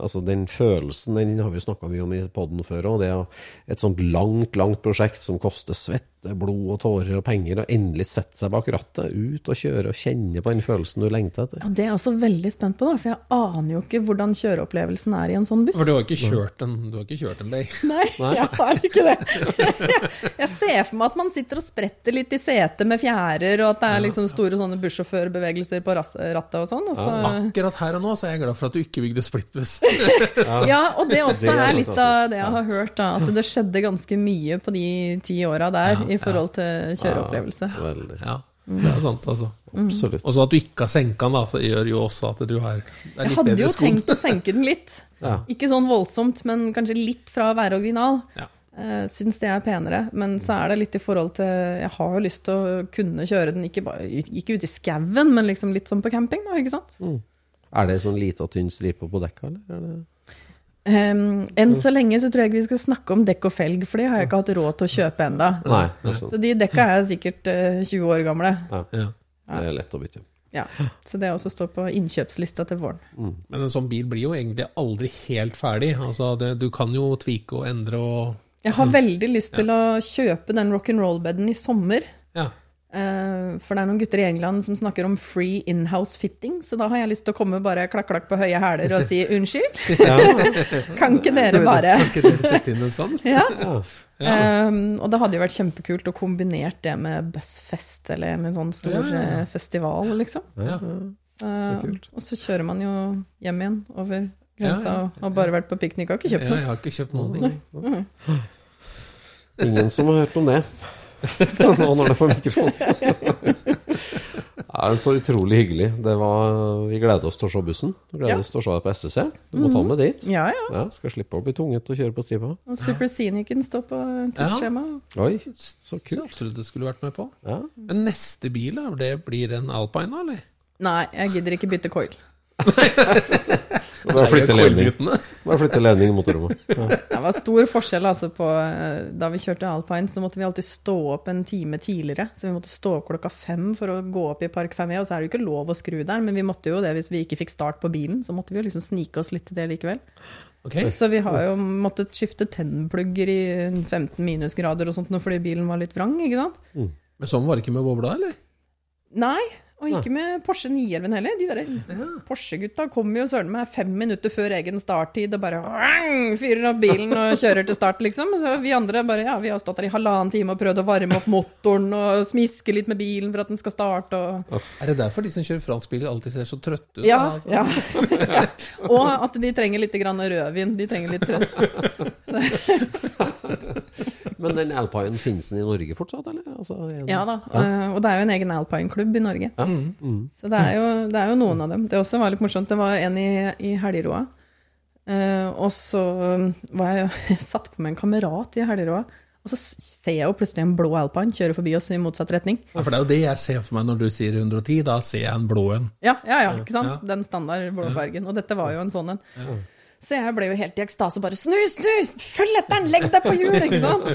Altså, den følelsen, den har vi snakka mye om i poden før òg. Det er et sånt langt, langt prosjekt som koster svette, blod og tårer og penger, og endelig sette seg bak rattet, ut og kjøre og kjenne på den følelsen du lengter etter. Ja, Det er jeg også veldig spent på, da, for jeg aner jo ikke hvordan kjøreopplevelsen er i en sånn buss. For du har ikke kjørt en, du har ikke kjørt en bay. Nei, jeg har ikke det. Jeg ser for meg at man sitter og spretter litt i setet med fjærer, og at det er liksom store sånne bussjåførbevegelser på rattet og sånn. Og så, Akkurat her og nå så er jeg glad for at du ikke bygde splittbuss. ja, og det også er er litt av det jeg har hørt, da, at det skjedde ganske mye på de ti åra der i forhold til kjøreopplevelse. Veldig. Ja, det er sant, altså. Absolutt. Og så at du ikke har senka den, da, så gjør jo også at du har bedre Jeg hadde jo skodd. tenkt å senke den litt. Ja. Ikke sånn voldsomt, men kanskje litt fra å være original. Ja. Uh, syns det er penere. Men så er det litt i forhold til Jeg har jo lyst til å kunne kjøre den, ikke, bare, ikke ute i skauen, men liksom litt sånn på camping, da, ikke sant? Er det sånn lite og tynn stripe på dekka, eller? Um, enn så lenge så tror jeg ikke vi skal snakke om dekk og felg, for det har jeg ikke hatt råd til å kjøpe enda. Nei, sånn. Så de dekka er sikkert uh, 20 år gamle. Ja. det er lett å bytte. Ja. Så det også står på innkjøpslista til våren. Men en sånn bil blir jo egentlig aldri helt ferdig. Altså, det, du kan jo tvike og endre og Jeg har veldig lyst til å kjøpe den rock'n'roll-beden i sommer. Ja. Eh, for det er noen gutter i England som snakker om free in-house fitting, så da har jeg lyst til å komme bare klakk-klakk på høye hæler og si unnskyld. kan ikke dere bare Kan ikke dere sette inn en sånn? Ja. Ja. Um, og det hadde jo vært kjempekult å kombinert det med buzzfest, eller med en sånn stor Ja, ja, ja. eh, festival, liksom. Ja. Så, kult. og så kjører man jo hjem igjen over grensa ja. og har bare vært på piknik og ikke kjøpt Ja, jeg har ikke kjøpt noen ting. Ingen som har hørt om det. Nå når det får mikrofon. Ja, det er så utrolig hyggelig. Det var, vi gleder oss til å se bussen. Vi gleder Ja. oss til å se deg på SSC. Du må ta med dit. Ja, ja. Ja, skal slippe å bli tvunget til å kjøre på stripa. Og Super Scenicen står på tidsskjema. Oi, så Så kult. absolutt du skulle vært med på. Ja. Men neste bil, det blir en Alpine, eller? Nei, jeg gidder ikke bytte coil. Bare flytte ledning. Bare flytte ledning i motorrommet. Ja. Det var stor forskjell altså på eh, Da vi kjørte Alpine, så måtte vi alltid stå opp en time tidligere. Så vi måtte stå opp klokka fem for å gå opp i Park 5E. Og så er det jo ikke lov å skru der, men vi måtte jo det hvis vi ikke fikk start på bilen. Så måtte vi jo liksom snike oss litt til det likevel. Okay. Så vi har jo måttet skifte tennplugger i 15 minusgrader og sånt fordi bilen var litt vrang, ikke sant? Men sånn var det ikke med bobla, eller? Nei, og ikke med Porsche 911 heller. De der Porsche-gutta kommer jo søren meg fem minutter før egen starttid og bare fyrer opp bilen og kjører til start, liksom. Så vi andre bare ja, vi har stått der i halvannen time og prøvd å varme opp motoren og smiske litt med bilen for at den skal starte og Er det derfor de som kjører franskbiler alltid ser så trøtte ut? Ja. da, altså? ja. og at de trenger litt grann rødvin. De trenger litt trøst. Men den alpinen finnes den i Norge fortsatt, eller? Altså, en, Ja da, eh, og det er jo en egen alpine-klubb i Norge. Så det er, jo, det er jo noen av dem. Det også var litt morsomt. Det var en i, i Helgeroa. Eh, og så var jeg, jeg satt på med en kamerat i Helgeroa. Og så ser jeg jo plutselig en blå alpine kjøre forbi oss i motsatt retning. Ja, for det er jo det jeg ser for meg når du sier 110. Da ser jeg en blå en. Ja, ja, ja, ikke sant? Ja. Den standard blåfargen. Og dette var jo en sånn en. Så jeg ble jo helt i ekstase. Bare snu, snu! Følg etter den! Legg deg på hjul! Ikke sant?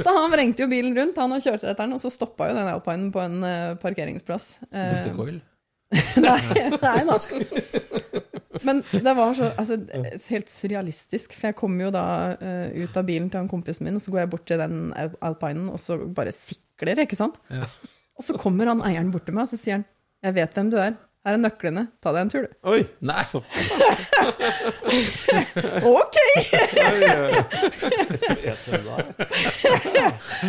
Så han vrengte jo bilen rundt, han og kjørte etter den, og så stoppa jo den alpinen på en eh, parkeringsplass. Nei, Multicoil. nei, nei da. Men det var så altså, helt surrealistisk, for jeg kom jo da uh, ut av bilen til han kompisen min, og så går jeg bort til den al- alpinen, og så bare sikler, ikke sant? Ja. Og så kommer han eieren bort til meg, og så sier han, jeg vet hvem du er, her er nøklene, ta deg en tur, du. Oi! Nei, Ok!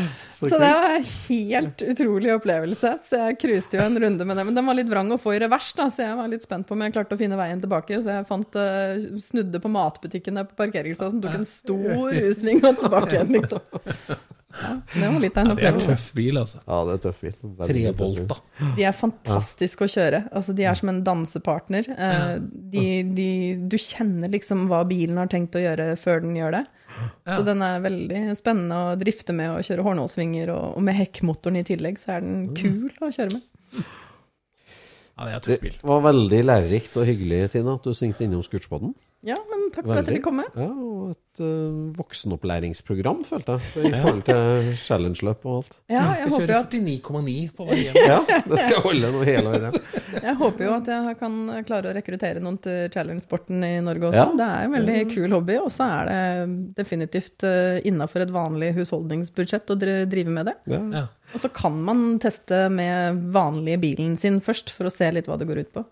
Så det var en helt utrolig opplevelse. Så jeg cruiset jo en runde med det. Men den var litt vrang å få i revers, da, så jeg var litt spent på om jeg klarte å finne veien tilbake. Så jeg fant, uh, snudde på matbutikken der på parkeringsplassen, tok en stor U-sving og tilbake igjen, liksom. Ja, det var litt av en det er en tøff bil, altså. Ja, det er tøff bil. Bil. De er fantastiske å kjøre. Altså, de er som en dansepartner. Eh, De, de, du kjenner liksom hva bilen har tenkt å gjøre før den gjør det. Så den er veldig spennende å drifte med og kjøre hårnålsvinger, og, og med hekkmotoren i tillegg, så er den kul å kjøre med. Ja, det er. Det var veldig lærerikt og hyggelig, Tina, at du svingte innom Scootspoden. Ja, men takk for at jeg fikk komme. Ja, og et uh, voksenopplæringsprogram, følte jeg, i forhold til challenge-løp og alt. Ja, Jeg jeg skal håper, kjøre 49,9 på vei hjem. Ja, det skal holde noe hele året. jeg håper jo at jeg kan klare å rekruttere noen til challenge-sporten i Norge også. Ja. Det er en veldig kul hobby, og så er det definitivt uh, innafor et vanlig husholdningsbudsjett å drive med det. Ja. Og så kan man teste med vanlige bilen sin først, for å se litt hva det går ut på.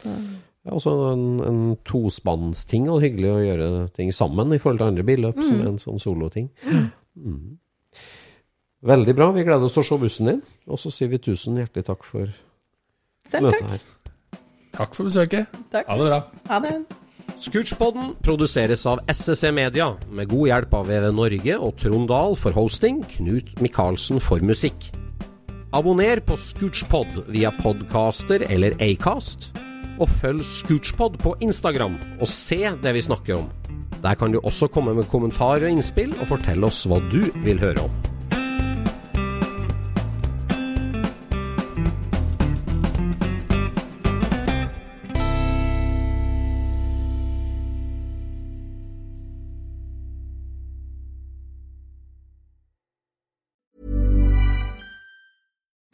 Så, Ja, også en, en tospannsting, og hyggelig å gjøre ting sammen i forhold til andre billøp, som er en sånn soloting. Mm. Veldig bra. Vi gleder oss til å se bussen din, og så sier vi tusen hjertelig takk for selv møtet takk. her. Takk for besøket. Takk. Ha det bra. Ha det. Scootspodden produseres av SSC Media, med god hjelp av VV Norge og Trond Dahl for hosting, Knut Micaelsen for musikk. Abonner på Scootspod via podcaster eller Acast, og følg Scootspod på Instagram og se det vi snakker om. Der kan du også komme med kommentarer og innspill, og fortelle oss hva du vil høre om.